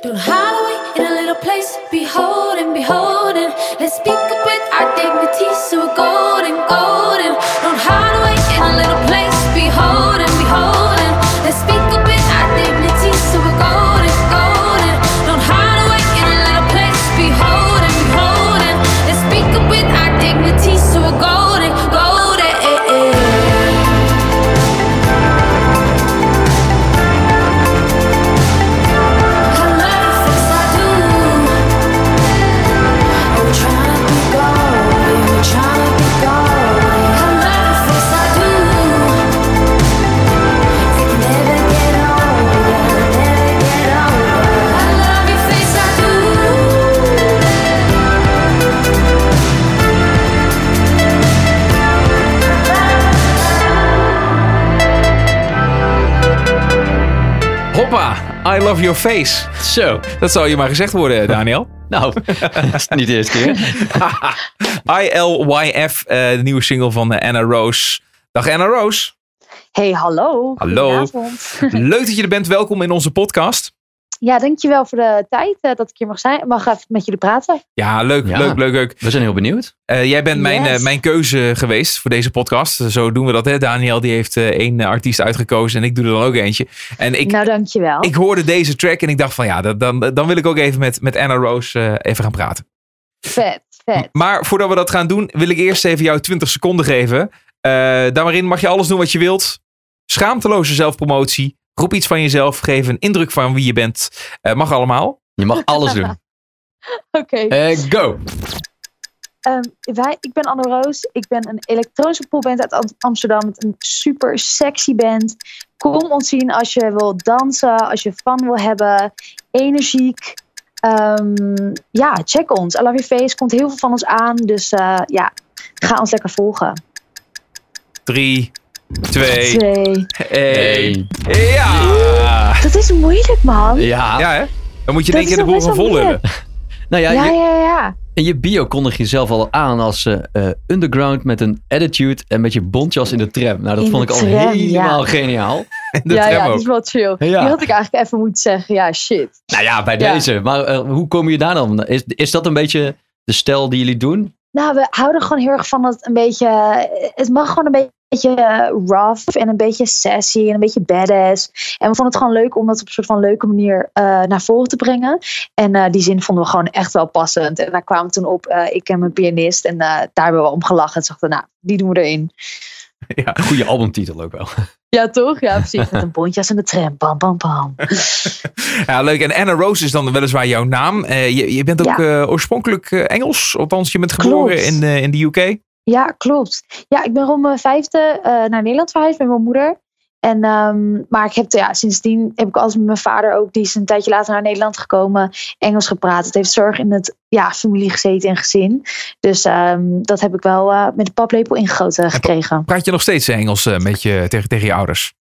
Don't hide away in a little place, beholding, beholding. Let's speak up with our dignity, so we're golden, golden. I love your face. Zo. Dat zou je maar gezegd worden, Daniel. Nou, dat is niet de eerste keer. ILYF, eh, de nieuwe single van eh, Anna Rose. Dag Anna Rose. Hey, hallo. Hallo. Leuk dat je er bent. Welkom in onze podcast. Ja, dankjewel voor de tijd eh, dat ik hier mag zijn. Mag even met jullie praten. Ja, leuk, Ja. leuk, leuk, leuk. We zijn heel benieuwd. Eh, jij bent mijn, Yes. eh, mijn keuze geweest voor deze podcast. Zo doen we dat, hè. Daniel die heeft eh, één artiest uitgekozen en ik doe er dan ook eentje. En ik, nou, dankjewel. ik hoorde deze track en ik dacht van ja, dat- dan, dan wil ik ook even met, met Anna Rose eh, even gaan praten. Vet, vet. Maar voordat we dat gaan doen, wil ik eerst even jou 20 seconden geven. Eh daarin mag je alles doen wat je wilt. Schaamteloze zelfpromotie. Roep iets van jezelf. Geef een indruk van wie je bent. Eh, mag allemaal. Je mag alles doen. Oké. Eh, go. Ehm, wij, ik ben Anne Roos. Ik ben een elektronische popband uit Am- Amsterdam. Met een super sexy band. Kom ons zien als je wil dansen. Als je fun wil hebben. Energiek. Ehm, ja, check ons. I Love Your Face. Komt heel veel van ons aan. Dus eh, ja, ga ons lekker volgen. Drie, twee, Twee. één. Ja! Dat is moeilijk, man. Ja. Ja, hè? Dan moet je Dat in één keer de boel vol hebben. Nou ja, Ja, je- ja, ja. in je bio kondig je jezelf al aan als eh, eh, underground met een attitude en met je bontjas in de tram. Nou, dat In vond ik al tram, helemaal ja. geniaal. De ja, tram ja, ook. dat is wel chill. Ja. Die had ik eigenlijk even moeten zeggen. Ja, shit. Nou ja, bij Ja. deze. Maar eh, hoe kom je daar dan? Is, is dat een beetje de stijl die jullie doen? Nou, we houden gewoon heel erg van dat een beetje. Het mag gewoon een beetje eh, rough en een beetje sassy en een beetje badass. En we vonden het gewoon leuk om dat op een soort van leuke manier eh, naar voren te brengen. En eh, die zin vonden we gewoon echt wel passend. En daar kwamen we toen op. eh, ik en mijn pianist. En eh, daar hebben we om gelachen. En dachten, nou, die doen we erin. Goede albumtitel ook wel. Ja, toch? Ja, precies. Met een bontjas en de tram. Bam, bam, bam. Ja, leuk. En Anna Rose is dan weliswaar jouw naam. Eh, je, je bent ook Ja. eh, oorspronkelijk eh, Engels. Althans, je bent geboren Klopt. in, in de UK. Ja, klopt. Ja, ik ben rond mijn vijfde naar Nederland verhuisd met mijn moeder. En, ehm, maar ik heb, ja, sindsdien heb ik altijd met mijn vader ook, die is een tijdje later naar Nederland gekomen, Engels gepraat. Het heeft zorg in het ja, familie gezeten en gezin. Dus ehm, dat heb ik wel eh, met de paplepel ingegoten gekregen. Praat je nog steeds Engels eh, met je, tegen, tegen je ouders?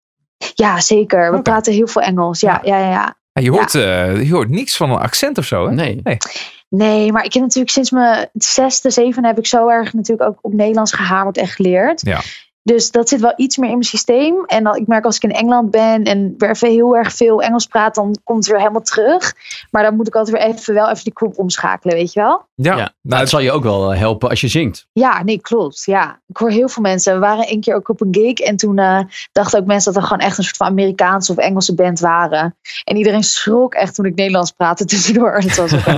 Ja, zeker. We praten heel veel Engels. Ja, ja, ja. ja. Ja, je, hoort, eh, je hoort niks van een accent of zo, hè? Nee. Nee, maar ik heb natuurlijk sinds mijn zesde, zevende heb ik zo erg natuurlijk ook op Nederlands gehamerd en geleerd. Ja. Dus dat zit wel iets meer in mijn systeem. En dan, ik merk als ik in Engeland ben en weer even heel erg veel Engels praat, dan komt het weer helemaal terug. Maar dan moet ik altijd weer even wel even die knop omschakelen, weet je wel? Ja, Ja. Nou, het zal je ook wel eh, helpen als je zingt. Ja, nee, klopt. Ja, ik hoor heel veel mensen. We waren een keer ook op een gig en toen eh, dachten ook mensen dat we gewoon echt een soort van Amerikaanse of Engelse band waren. En iedereen schrok echt toen ik Nederlands praatte tussendoor. Dat was ook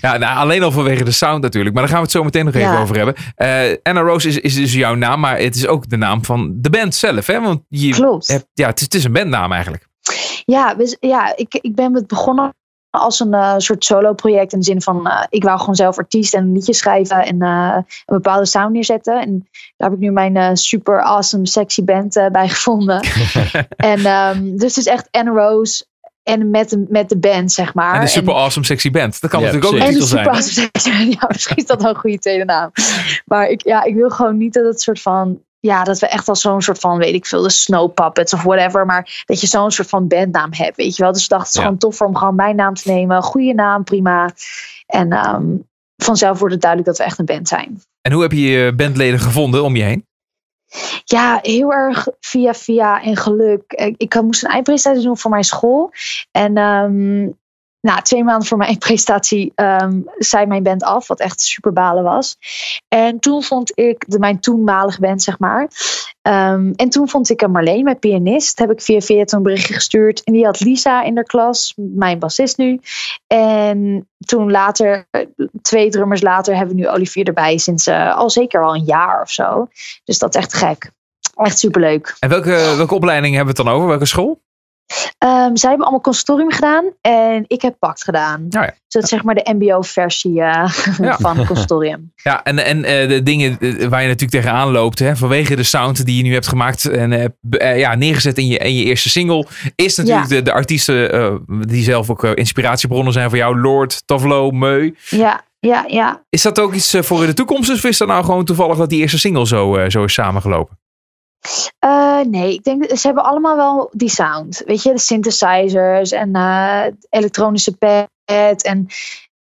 ja, nou, alleen al vanwege de sound natuurlijk. Maar daar gaan we het zo meteen nog even Ja. over hebben. Eh, Anna Rose is, is dus jouw naam, maar het is ook de naam van de band zelf. Hè? Want je Klopt. hebt, ja, het is, het is een bandnaam eigenlijk. Ja, we, ja ik, ik ben met begonnen als een eh, soort solo-project. In de zin van, eh, ik wou gewoon zelf artiest en een liedje schrijven en eh, een bepaalde sound neerzetten. En daar heb ik nu mijn super awesome sexy band bij gevonden. en ehm, dus het is echt Anne Rose en met de, met de band, zeg maar. En de super En- awesome sexy band. Dat kan Ja, natuurlijk ook een en titel de zijn. super awesome sexy band. Ja, misschien is dat wel een goede tweede naam. Maar ik, ja, ik wil gewoon niet dat het soort van... Ja, dat we echt al zo'n soort van, weet ik veel, de Snow Puppets of whatever. Maar dat je zo'n soort van bandnaam hebt, weet je wel. Dus ik dacht, het is Ja. gewoon tof om gewoon mijn naam te nemen. Goede naam, prima. En ehm, vanzelf wordt het duidelijk dat we echt een band zijn. En hoe heb je je bandleden gevonden om je heen? Ja, heel erg via via en geluk. Ik, moest een eindpresentatie doen voor mijn school. En ehm nou, twee maanden voor mijn eindpresentatie ehm zei mijn band af, wat echt super balen was. En toen vond ik de, mijn toenmalige band, zeg maar. Ehm, en toen vond ik een Marleen, mijn pianist. Heb ik via via een berichtje gestuurd. En die had Lisa in de klas, mijn bassist nu. En toen later, twee drummers later, hebben we nu Olivier erbij. Sinds eh, al zeker al een jaar of zo. Dus dat is echt gek. Echt superleuk. En welke, welke opleiding hebben we het dan over? Welke school? Ehm, zij hebben allemaal consortium gedaan en ik heb pact gedaan. Ja. Dus dat is zeg maar de mbo-versie eh, Ja. van consortium. Ja, en, en eh, de dingen eh, waar je natuurlijk tegenaan loopt, hè, vanwege de sound die je nu hebt gemaakt en eh, eh, ja, neergezet in je, in je eerste single, is natuurlijk Ja. de, de artiesten eh, die zelf ook eh, inspiratiebronnen zijn voor jou, Lord, Tavlo, Meu. Ja, ja, ja. Is dat ook iets eh, voor in de toekomst? Of is dat nou gewoon toevallig dat die eerste single zo, eh, zo is samengelopen? Eh, nee, ik denk ze hebben allemaal wel die sound. Weet je, de synthesizers en het elektronische pad en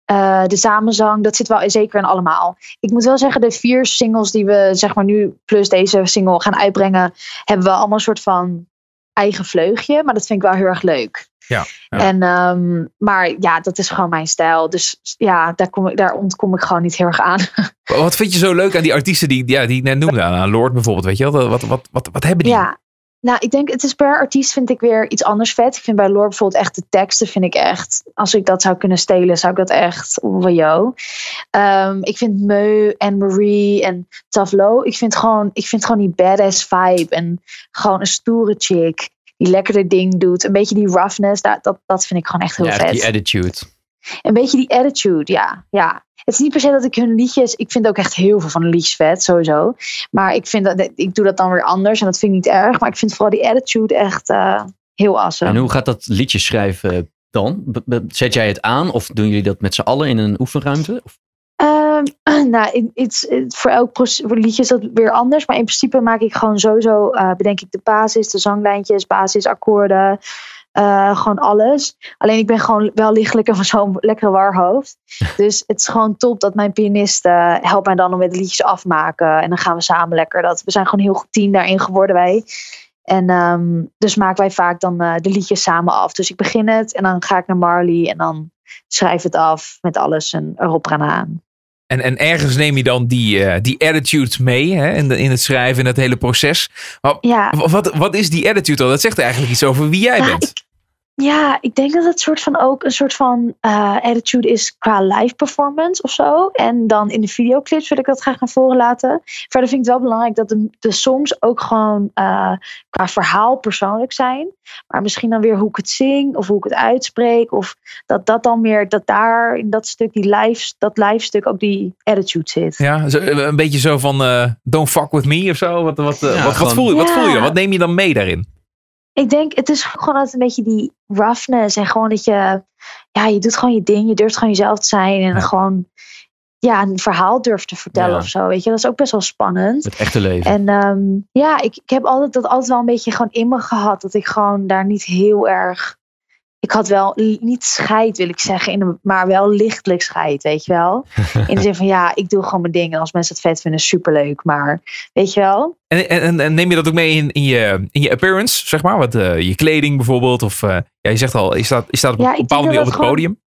eh, de samenzang. Dat zit wel zeker in allemaal. Ik moet wel zeggen, de vier singles die we zeg maar nu plus deze single gaan uitbrengen, hebben we allemaal een soort van eigen vleugje. Maar dat vind ik wel heel erg leuk. Ja, ja. En, ehm, maar ja, dat is gewoon mijn stijl. Dus ja, daar, kom ik, daar ontkom ik gewoon niet heel erg aan. Wat vind je zo leuk aan die artiesten die, ja, die ik net noemde? Aan Lord bijvoorbeeld, weet je wel? Wat, wat, wat, wat hebben die? Ja. Nou, ik denk, het is per artiest vind ik weer iets anders vet. Ik vind bij Lore bijvoorbeeld echt de teksten, vind ik echt, als ik dat zou kunnen stelen, zou ik dat echt, wajo. Ehm ik vind Meu en Marie en Tavlo, ik vind gewoon, ik vind gewoon die badass vibe en gewoon een stoere chick die lekker de ding doet. Een beetje die roughness, dat, dat, dat vind ik gewoon echt heel Ja, vet. die attitude. Een beetje die attitude, ja. ja. Het is niet per se dat ik hun liedjes... Ik vind ook echt heel veel van de liedjes vet, sowieso. Maar ik, vind dat, ik doe dat dan weer anders. En dat vind ik niet erg. Maar ik vind vooral die attitude echt eh, heel awesome. En hoe gaat dat liedje schrijven dan? Zet jij het aan of doen jullie dat met z'n allen in een oefenruimte? Of- Ehm, nou, iets- het- voor elk voor liedje is dat weer anders. Maar in principe maak ik gewoon sowieso... eh, bedenk ik de basis, de zanglijntjes, basisakkoorden... eh, gewoon alles. Alleen ik ben gewoon wel lichtelijk van zo'n lekkere warhoofd. Dus het is gewoon top dat mijn pianist eh, helpt mij dan om met liedjes afmaken. En dan gaan we samen lekker. Dat, we zijn gewoon een heel goed team daarin geworden wij. En ehm, dus maken wij vaak dan eh, de liedjes samen af. Dus ik begin het en dan ga ik naar Marley en dan schrijf het af met alles en erop en aan. En, en ergens neem je dan die, eh, die attitude mee hè, in, de, in het schrijven, in het hele proces. Maar Ja, wat, wat is die attitude dan? Dat zegt eigenlijk iets over wie jij bent. Ja, ik denk dat het soort van ook een soort van eh, attitude is qua live performance of zo. En dan in de videoclips wil ik dat graag naar voren laten. Verder vind ik het wel belangrijk dat de, de songs ook gewoon eh, qua verhaal persoonlijk zijn. Maar misschien dan weer hoe ik het zing of hoe ik het uitspreek. Of dat dat dan meer, dat daar in dat stuk, die live, dat live stuk ook die attitude zit. Ja, zo, een beetje zo van eh, don't fuck with me of zo. Wat, wat, Ja, wat, voel je, wat voel je dan? Wat neem je dan mee daarin? Ik denk, het is gewoon altijd een beetje die roughness. En gewoon dat je, ja, je doet gewoon je ding. Je durft gewoon jezelf te zijn. En Ja. gewoon, ja, een verhaal durft te vertellen Ja. of zo. Weet je, dat is ook best wel spannend. Het echte leven. En ehm, ja, ik, ik heb altijd dat altijd wel een beetje gewoon in me gehad. Dat ik gewoon daar niet heel erg ik had wel niet scheid, wil ik zeggen, maar wel lichtelijk scheid, weet je wel. In de zin van ja, ik doe gewoon mijn ding. En als mensen het vet vinden, superleuk. Maar weet je wel, En, en, en neem je dat ook mee in, in, je, in je appearance, zeg maar? Wat, eh, je kleding bijvoorbeeld? Of eh, ja, je zegt al, je staat, je staat op een bepaalde manier op het podium.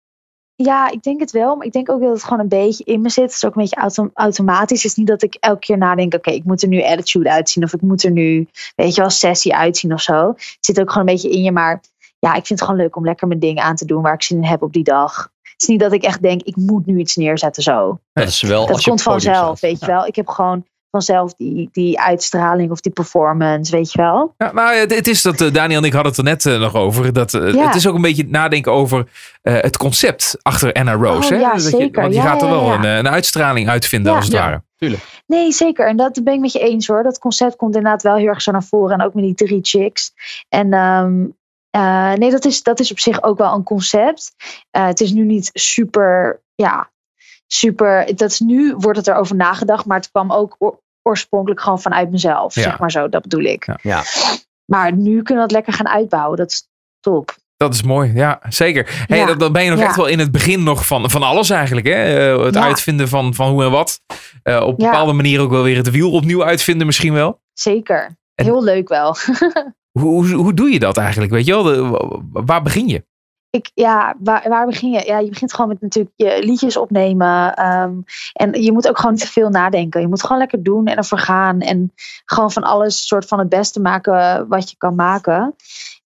Ja, ik denk het wel. Maar ik denk ook dat het gewoon een beetje in me zit. Het is ook een beetje auto- automatisch. Het is niet dat ik elke keer nadenk: oké, ik moet er nu attitude uitzien. Of ik moet er nu, weet je wel, sessie uitzien of zo. Het zit ook gewoon een beetje in je. Maar ja, ik vind het gewoon leuk om lekker mijn dingen aan te doen waar ik zin in heb op die dag. Het is niet dat ik echt denk: ik moet nu iets neerzetten zo. Dat is wel Dat als komt vanzelf, staat. weet je wel. Ik heb gewoon vanzelf die, die uitstraling of die performance, weet je wel. Ja, nou, het, het is dat, eh, Daniel en ik hadden het er net eh, nog over. Dat, eh, Ja. Het is ook een beetje nadenken over eh, het concept achter Anna Rose. Oh, hè? ja, Dat je- zeker. want je Ja, gaat er wel ja. Een, een uitstraling uitvinden Ja. als het Ja. ware. Nee, zeker. En dat ben ik met je eens hoor. Dat concept komt inderdaad wel heel erg zo naar voren. En ook met die drie chicks. En ehm, eh, nee, dat is, dat is op zich ook wel een concept. Eh, het is nu niet super, ja, super. Dat is nu wordt het erover nagedacht. Maar het kwam ook oor- oorspronkelijk gewoon vanuit mezelf. Ja. Zeg maar zo, dat bedoel ik. Ja. Ja. Maar nu kunnen we het lekker gaan uitbouwen. Dat is top. Dat is mooi, ja, zeker. Hey, Ja. dan, ben je nog Ja. echt wel in het begin nog van, van alles eigenlijk. Hè? Eh, het Ja. uitvinden van, van hoe en wat. Eh, op bepaalde manier ook wel weer het wiel opnieuw uitvinden misschien wel. Zeker. En- Heel leuk wel. Hoe, hoe, doe je dat eigenlijk? Weet je wel? Waar begin je? ik, ja, waar, waar begin je? Ja, je begint gewoon met natuurlijk je liedjes opnemen. ehm, en je moet ook gewoon niet te veel nadenken. Je moet gewoon lekker doen en ervoor gaan. En gewoon van alles soort van het beste maken wat je kan maken.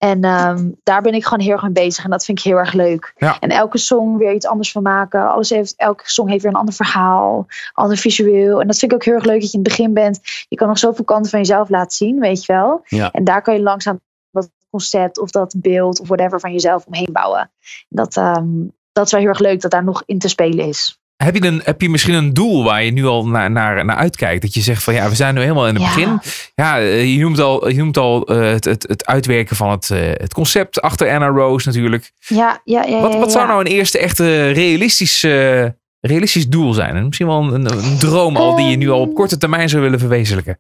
En ehm, daar ben ik gewoon heel erg mee bezig. En dat vind ik heel erg leuk. Ja. En elke song weer iets anders van maken. Alles heeft, elke song heeft weer een ander verhaal. Ander visueel. En dat vind ik ook heel erg leuk dat je in het begin bent. Je kan nog zoveel kanten van jezelf laten zien, weet je wel. Ja. En daar kan je langzaam dat concept of dat beeld of whatever van jezelf omheen bouwen. Dat, ehm, dat is wel heel erg leuk dat daar nog in te spelen is. Heb je, een, heb je misschien een doel waar je nu al naar, naar, naar uitkijkt? Dat je zegt van ja, we zijn nu helemaal in het Ja. begin. Ja, eh, je noemt al, je noemt al eh, het, het, het uitwerken van het, eh, het concept achter Anna Rose natuurlijk. Ja, ja, ja. Wat, wat zou nou een eerste echte realistisch, realistisch doel zijn? En misschien wel een, een droom al die je nu al op korte termijn zou willen verwezenlijken.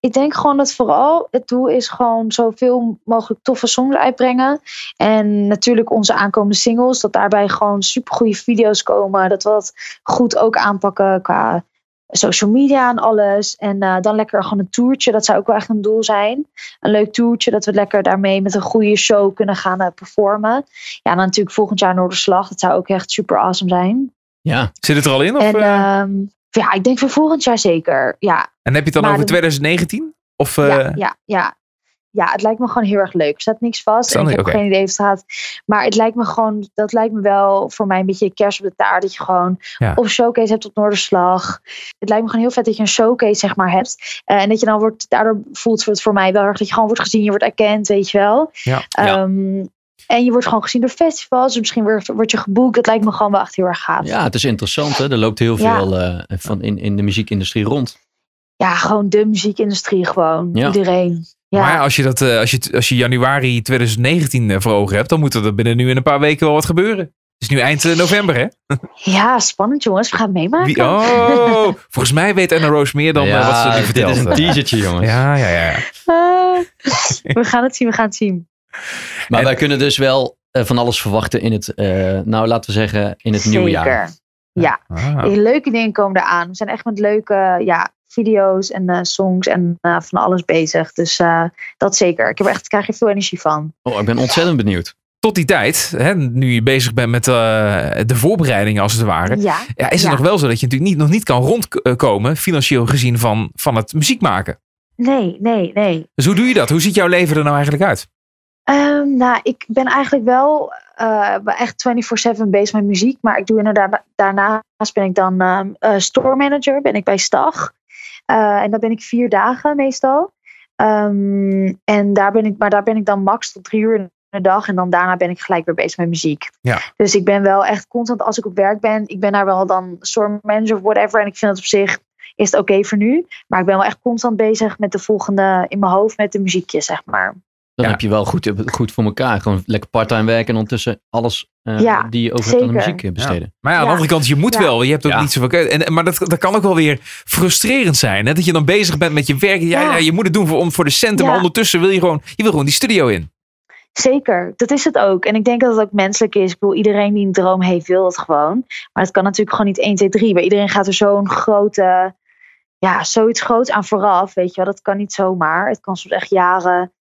Ik denk gewoon dat vooral het doel is gewoon zoveel mogelijk toffe songs uitbrengen. En natuurlijk onze aankomende singles. Dat daarbij gewoon super goede video's komen. Dat we dat goed ook aanpakken qua social media en alles. En eh, dan lekker gewoon een toertje. Dat zou ook wel echt een doel zijn. Een leuk toertje. Dat we lekker daarmee met een goede show kunnen gaan eh, performen. Ja, dan natuurlijk volgend jaar Noorderslag. Dat zou ook echt super awesome zijn. Ja, Zit het er al in? Of, en eh, ehm, ja, ik denk voor volgend jaar zeker. Ja, en heb je het dan maar over de- 2019? Of, eh, ja, ja, ja. Ja, het lijkt me gewoon heel erg leuk. Er staat niks vast. Staat En ik heb geen idee of het gaat. Maar het lijkt me gewoon, dat lijkt me wel voor mij een beetje kerst op de taart. Dat je gewoon Ja. of showcase hebt op Noorderslag. Het lijkt me gewoon heel vet dat je een showcase zeg maar hebt. Eh, en dat je dan wordt, daardoor voelt het voor mij wel erg dat je gewoon wordt gezien. Je wordt erkend, weet je wel. Ja. Ja. En je wordt gewoon gezien door festivals. Misschien word, word je geboekt. Dat lijkt me gewoon wel echt heel erg gaaf. ja, het is interessant. Hè? Er loopt heel Ja. veel eh, van in, in de muziekindustrie rond. Ja, gewoon de muziekindustrie gewoon. Ja. Iedereen. Ja. Maar als je, dat, eh, als, je, als je januari 2019 eh, voor ogen hebt, dan moet er binnen nu in een paar weken wel wat gebeuren. Het is nu eind november, hè? ja, spannend jongens. We gaan het meemaken. Wie, oh, volgens mij weet Anna Rose meer dan wat ze nu dit vertelt. is een teasertje, jongens. Ja, ja, ja. Ah, we gaan het zien, we gaan het zien. Maar En- wij kunnen dus wel eh, van alles verwachten in het, eh, nou laten we zeggen, in het nieuwe jaar. Zeker. Ja, Ah. leuke dingen komen eraan. We zijn echt met leuke ja, video's en eh, songs en eh, van alles bezig. Dus eh, dat zeker. Ik heb er echt, krijg er veel energie van. Oh, ik ben ontzettend benieuwd. Tot die tijd, hè, nu je bezig bent met eh, de voorbereidingen als het ware, Ja, ja, is het Ja. nog wel zo dat je natuurlijk niet, nog niet kan rondkomen, financieel gezien, van, van het muziek maken. nee, nee, nee. Dus hoe doe je dat? Hoe ziet jouw leven er nou eigenlijk uit? Ehm, nou, ik ben eigenlijk wel eh, echt 24-7 bezig met muziek. Maar ik doe inderdaad, daarnaast ben ik dan ehm, eh, store manager. Ben ik bij Stag. Eh, en dat ben ik vier dagen meestal. Ehm, en daar ben ik, maar daar ben ik dan max tot drie uur in de dag. En dan daarna ben ik gelijk weer bezig met muziek. Ja. Dus ik ben wel echt constant als ik op werk ben. Ik ben daar wel dan store manager of whatever. En ik vind het op zich is het oké voor nu. Maar ik ben wel echt constant bezig met de volgende in mijn hoofd met de muziekjes, zeg maar. Dan Ja. heb je wel goed, goed voor elkaar. Gewoon lekker parttime werken en ondertussen alles eh, Ja, die je over aan de muziek eh, besteden. Maar ja, aan de Ja. andere kant, je moet Ja. wel. Je hebt ook Ja. niet zoveel keuze. En, maar dat, dat kan ook wel weer frustrerend zijn. Hè? Dat je dan bezig bent met je werk. Ja, ja. Ja. je moet het doen voor, om, voor de centen. Maar Ja. ondertussen wil je gewoon, je wil gewoon die studio in. Zeker, dat is het ook. En ik denk dat het ook menselijk is. Ik bedoel, iedereen die een droom heeft, wil dat gewoon. Maar het kan natuurlijk gewoon niet 1, 2, 3. Bij iedereen gaat er zo'n grote, ja, zoiets groots aan vooraf. Weet je wel, dat kan niet zomaar. Het kan soms echt jaren.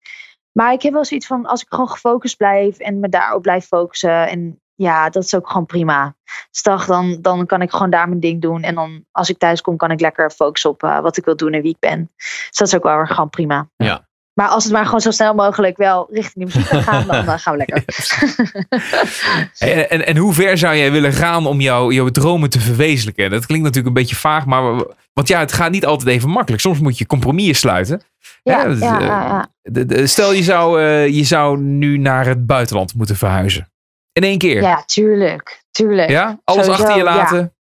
Maar ik heb wel zoiets van, als ik gewoon gefocust blijf en me daarop blijf focussen. En ja, dat is ook gewoon prima. Dus dan, dan kan ik gewoon daar mijn ding doen. En dan als ik thuis kom, kan ik lekker focussen op eh, wat ik wil doen en wie ik ben. Dus dat is ook wel weer gewoon prima. Ja. Maar als het maar gewoon zo snel mogelijk wel richting die muziek gaat gaan, dan eh, gaan we lekker. En, en, en hoe ver zou jij willen gaan om jouw, jouw dromen te verwezenlijken? Dat klinkt natuurlijk een beetje vaag, maar want ja, het gaat niet altijd even makkelijk. Soms moet je compromissen sluiten. Ja, dat, ja, eh, ja, ja. de- de- stel je zou, eh, je zou nu naar het buitenland moeten verhuizen. In één keer. ja, tuurlijk. Tuurlijk. Ja? Alles Sowieso, achter je laten.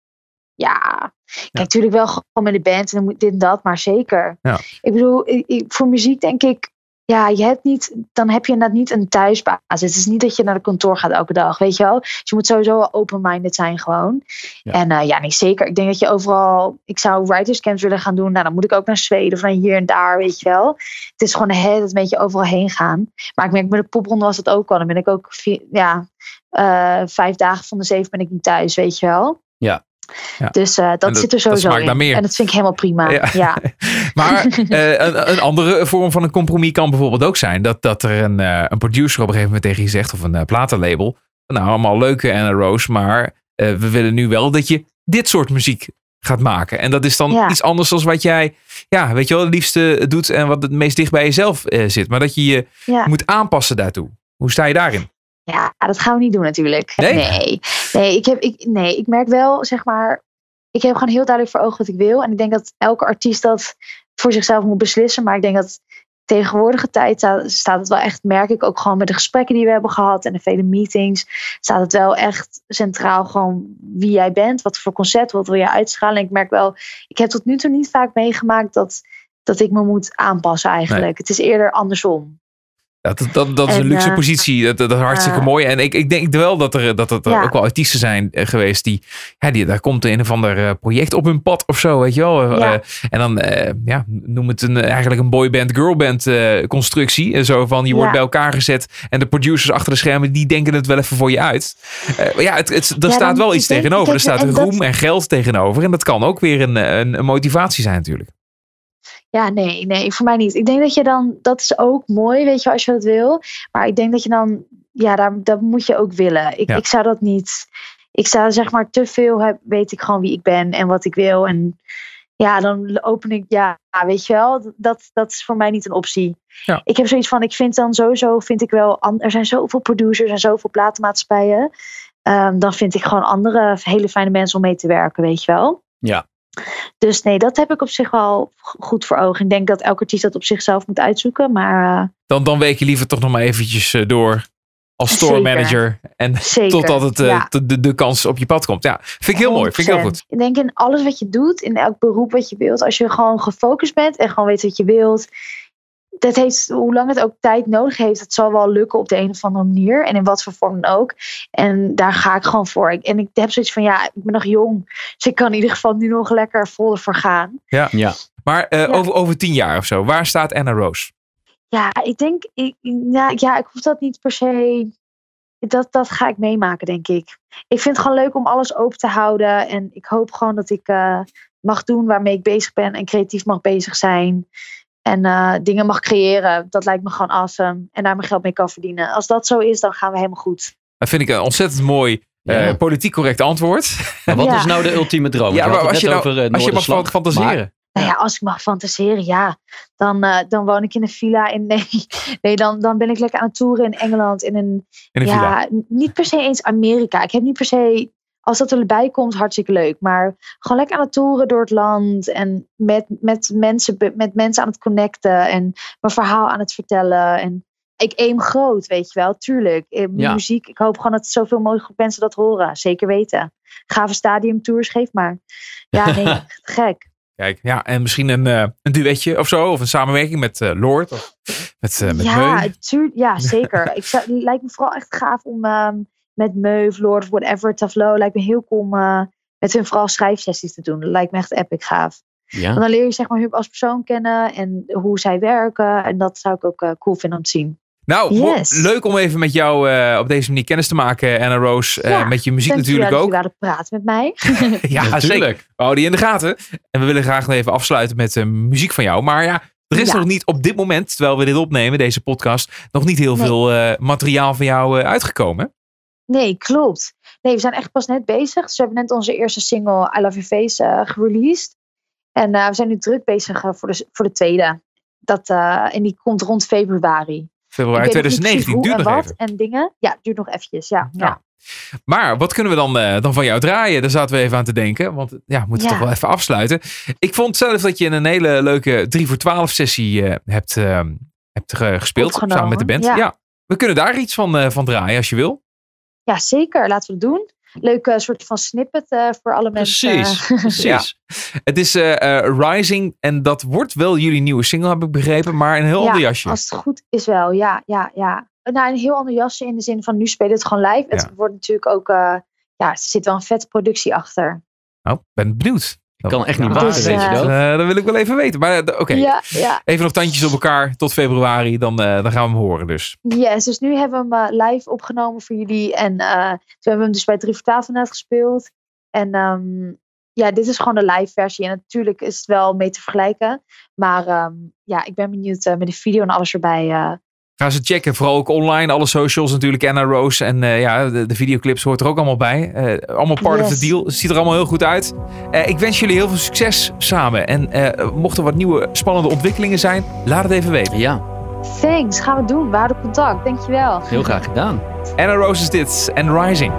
Ja, kijk, natuurlijk wel gewoon met de band en dit en dat, maar zeker. Ja. Ik bedoel, ik- voor muziek denk ik, ja, je hebt niet, dan heb je inderdaad niet een thuisbasis. Het is niet dat je naar de kantoor gaat elke dag, weet je wel. Dus je moet sowieso wel open-minded zijn gewoon. Ja. En eh, ja, nee, zeker. Ik denk dat je overal, ik zou writers camps willen gaan doen. Nou, dan moet ik ook naar Zweden of naar hier en daar, weet je wel. Het is gewoon hè, een beetje overal heen gaan. Maar ik merk met de popronde was het ook wel. Dan ben ik ook, vier, ja, eh, vijf dagen van de zeven ben ik niet thuis, weet je wel. Ja. Ja. Dus eh, dat, dat- zit er sowieso in. meer. En dat vind ik helemaal prima. Ja. Ja. Maar eh, een, een andere vorm van een compromis kan bijvoorbeeld ook zijn dat, dat er een, eh, een producer op een gegeven moment tegen je zegt, of een platenlabel. Nou, allemaal leuke Anna Rose, maar we willen nu wel dat je dit soort muziek gaat maken. En dat is dan Ja. iets anders dan wat jij, ja, weet je wel, het liefste doet en wat het meest dicht bij jezelf zit. Maar dat je je moet aanpassen daartoe. Hoe sta je daarin? Ja, dat gaan we niet doen natuurlijk. Nee? Nee, nee, ik, heb, ik, nee ik merk wel, zeg maar, ik heb gewoon heel duidelijk voor ogen wat ik wil. En ik denk dat elke artiest dat voor zichzelf moet beslissen. Maar ik denk dat tegenwoordige tijd staat, het wel echt, merk ik ook gewoon met de gesprekken die we hebben gehad en de vele meetings, staat het wel echt centraal gewoon wie jij bent, wat voor concept, wat wil je uitstralen. En ik merk wel, ik heb tot nu toe niet vaak meegemaakt dat, dat ik me moet aanpassen eigenlijk. Het is eerder andersom. Dat, dat, dat, is En, een luxe eh, positie. Dat, dat is hartstikke mooi. En ik, ik denk wel dat er, dat, dat er Ja. ook wel artiesten zijn eh, geweest die, ja, die. Daar komt een of ander eh, project op hun pad of zo, weet je wel. Ja. En dan, ja, noem het een, eigenlijk een boyband, girlband constructie. En zo van, je wordt Ja. bij elkaar gezet. En de producers achter de schermen, die denken het wel even voor je uit. Maar ja, het, het, er staat wel iets denk- tegenover. Er staat roem en geld tegenover. En dat kan ook weer een, een, een motivatie zijn natuurlijk. Ja, nee, nee, voor mij niet. Ik denk dat je dan, dat is ook mooi, weet je, wel, als je dat wil. Maar ik denk dat je dan, ja, daar, dat moet je ook willen. Ik, Ja. ik zou dat niet, ik zou zeg maar te veel, heb, weet ik gewoon wie ik ben en wat ik wil. En ja, dan open ik, ja, weet je wel, dat, dat is voor mij niet een optie. Ja. Ik heb zoiets van, ik vind dan sowieso, vind ik wel, er zijn zoveel producers en zoveel platenmaatschappijen. Ehm, dan vind ik gewoon andere hele fijne mensen om mee te werken, weet je wel. Ja. Dus nee, dat heb ik op zich wel goed voor ogen. Ik denk dat elke artiest dat op zichzelf moet uitzoeken. Maar eh, Dan, dan week je liever toch nog maar eventjes eh, door als store manager. En zeker. Totdat het, eh, ja. de, de, de kans op je pad komt. Ja, vind ik heel mooi. Vind ik heel 100%. goed. Ik denk in alles wat je doet, in elk beroep wat je wilt, als je gewoon gefocust bent en gewoon weet wat je wilt. Dat heeft, hoe lang het ook tijd nodig heeft, het zal wel lukken op de een of andere manier. En in wat voor vorm dan ook. En daar ga ik gewoon voor. En ik heb zoiets van, ja, ik ben nog jong. Dus ik kan in ieder geval nu nog lekker vol ervoor gaan. Ja. Maar eh, Ja. over, over tien jaar of zo, waar staat Anna Rose? Ja, ik denk, ik, ja, ja, ik hoef dat niet per se. Dat, dat ga ik meemaken, denk ik. Ik vind het gewoon leuk om alles open te houden. En ik hoop gewoon dat ik eh, mag doen waarmee ik bezig ben. En creatief mag bezig zijn. En eh, dingen mag creëren. Dat lijkt me gewoon awesome. En daar mijn geld mee kan verdienen. Als dat zo is, dan gaan we helemaal goed. Dat vind ik een ontzettend mooi, eh, Ja. politiek correct antwoord. Maar wat Ja. is nou de ultieme droom? Ja, maar het als je, nou, over, eh, als je mag fantaseren. Nou ja, als ik mag fantaseren, ja. Dan, eh, dan woon ik in een villa in. Nee, nee dan, dan ben ik lekker aan het toeren in Engeland. In een In een ja, villa. niet per se eens Amerika. Ik heb niet per se, als dat erbij komt, hartstikke leuk. Maar gewoon lekker aan het toeren door het land. En met, met, mensen, met mensen aan het connecten. En mijn verhaal aan het vertellen. En ik aim groot, weet je wel. Tuurlijk. Eh, Ja. Muziek, ik hoop gewoon dat zoveel mogelijk mensen dat horen. Zeker weten. Gave stadiumtours, geef maar. Ja, nee, gek. Kijk, ja, en misschien een, eh, een duetje of zo. Of een samenwerking met eh, Lord. Of met, eh met ja, tuur, ja, zeker. ik zou, lijkt me vooral echt gaaf om ehm, met Meu, Lord of whatever, Taflo, lijkt me heel cool om eh, met hun vooral schrijfsessies te doen. Dat lijkt me echt epic gaaf. Ja. Want dan leer je zeg maar hun als persoon kennen en hoe zij werken. En dat zou ik ook eh, cool vinden om te zien. Nou, Yes. leuk om even met jou eh, op deze manier kennis te maken, Anna Rose. eh, met je muziek natuurlijk dat ook. jullie wilden praten met mij. Ja, zeker. Natuurlijk. We houden die in de gaten. En we willen graag nog even afsluiten met muziek van jou. Maar ja, er is Ja. nog niet op dit moment, terwijl we dit opnemen, deze podcast, nog niet heel Nee. veel eh, materiaal van jou eh, uitgekomen. Nee, klopt. Nee, we zijn echt pas net bezig. Dus we hebben net onze eerste single I Love Your Face eh, gereleased. En eh, we zijn nu druk bezig eh, voor, de, voor de tweede. Dat, en die komt rond februari. Februari Ik weet nog niet 2019, precies duurt nog en even. wat en dingen. Ja, het duurt nog eventjes. Ja, Ja. ja. Maar wat kunnen we dan, dan van jou draaien? Daar zaten we even aan te denken. Want ja, we moeten Ja. toch wel even afsluiten. Ik vond zelf dat je een hele leuke 3 voor 12 sessie hebt, eh, hebt ge- gespeeld. Opgenomen, Samen met de band. ja. Ja. We kunnen daar iets van, van draaien als je wil. Ja, zeker. Laten we het doen. Leuke soort van snippet eh, voor alle mensen. Precies, precies. Het is eh, eh, Rising en dat wordt wel jullie nieuwe single, heb ik begrepen. Maar een heel Ja, ander jasje. Als het goed is wel, ja, ja, ja. Nou, een heel ander jasje in de zin van nu spelen het gewoon live. Het wordt natuurlijk ook, eh, ja, er zit wel een vette productie achter. Nou, ben benieuwd. Ik kan echt niet wachten, Dus, weet je eh, dat? Eh, dat wil ik wel even weten. Maar eh, oké, Ja, ja. even nog tandjes op elkaar tot februari. Dan, eh, dan gaan we hem horen dus. Yes, dus nu hebben we hem eh, live opgenomen voor jullie. En eh, toen hebben we hem dus bij 3 voor 12 net gespeeld. En ehm, ja, dit is gewoon de live versie. En natuurlijk is het wel mee te vergelijken. Maar ehm, ja, ik ben benieuwd eh, met de video en alles erbij. Ga ze checken. Vooral ook online. Alle socials natuurlijk. Anna Rose. En eh, ja, de, de videoclips hoort er ook allemaal bij. Eh, allemaal part of the deal. Het ziet er allemaal heel goed uit. Eh, ik wens jullie heel veel succes samen. En eh mochten er wat nieuwe spannende ontwikkelingen zijn, laat het even weten. Ja, thanks, gaan we doen. We houden contact. Dankjewel. heel graag gedaan. Anna Rose is dit. En Rising.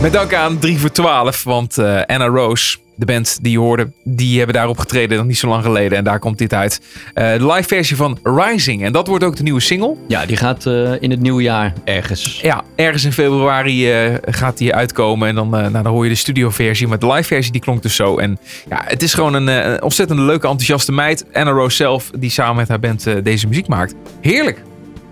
Met dank aan 3 voor 12, want eh, Anna Rose, de band die je hoorde, die hebben daar opgetreden nog niet zo lang geleden. En daar komt dit uit. Eh, de live versie van Rising. En dat wordt ook de nieuwe single. Ja, die gaat eh, in het nieuwe jaar ergens. Ja, ergens in februari gaat die uitkomen. En dan, nou, dan hoor je de studioversie. Maar de live versie die klonk dus zo. En ja, het is gewoon een, een ontzettend leuke, enthousiaste meid. Anna Rose zelf, die samen met haar band deze muziek maakt. Heerlijk.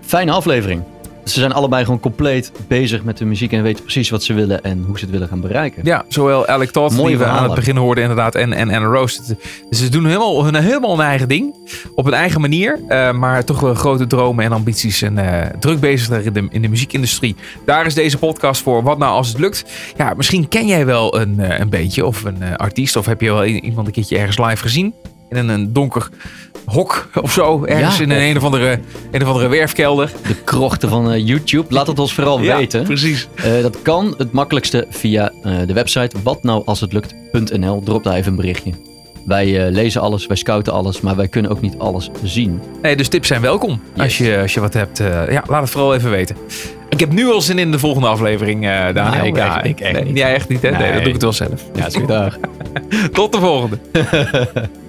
Fijne aflevering. Ze zijn allebei gewoon compleet bezig met de muziek en weten precies wat ze willen en hoe ze het willen gaan bereiken. Ja, zowel Alec Todd, Mooie die we aan het begin hoorden inderdaad, en, en Anna Rose. Dus ze doen helemaal hun, helemaal hun eigen ding. Op hun eigen manier. eh, maar toch wel grote dromen en ambities. En eh, druk bezig in de, in de muziekindustrie. Daar is deze podcast voor. Wat nou als het lukt? Ja, misschien ken jij wel een, eh, een beetje. Of een artiest. Of heb je wel iemand een keertje ergens live gezien. In een, donker hok of zo. Ergens Ja, in een, of- een, of andere, een of andere werfkelder. De krochten van eh, YouTube. Laat het ons vooral Ja, weten. precies. Eh, dat kan het makkelijkste via eh, de website watnoualshetlukt.nl. Drop daar even een berichtje. Wij lezen alles, wij scouten alles, maar wij kunnen ook niet alles zien. Nee, dus tips zijn welkom. Als, je, als je wat hebt, ja, laat het vooral even weten. Ik heb nu al zin in de volgende aflevering, eh Daniel. Nee, ik echt. Ik echt nee, niet. Jij echt niet, hè? Nee, Nee. dat doe ik het wel zelf. Ja, is goed. Dag. Tot de volgende.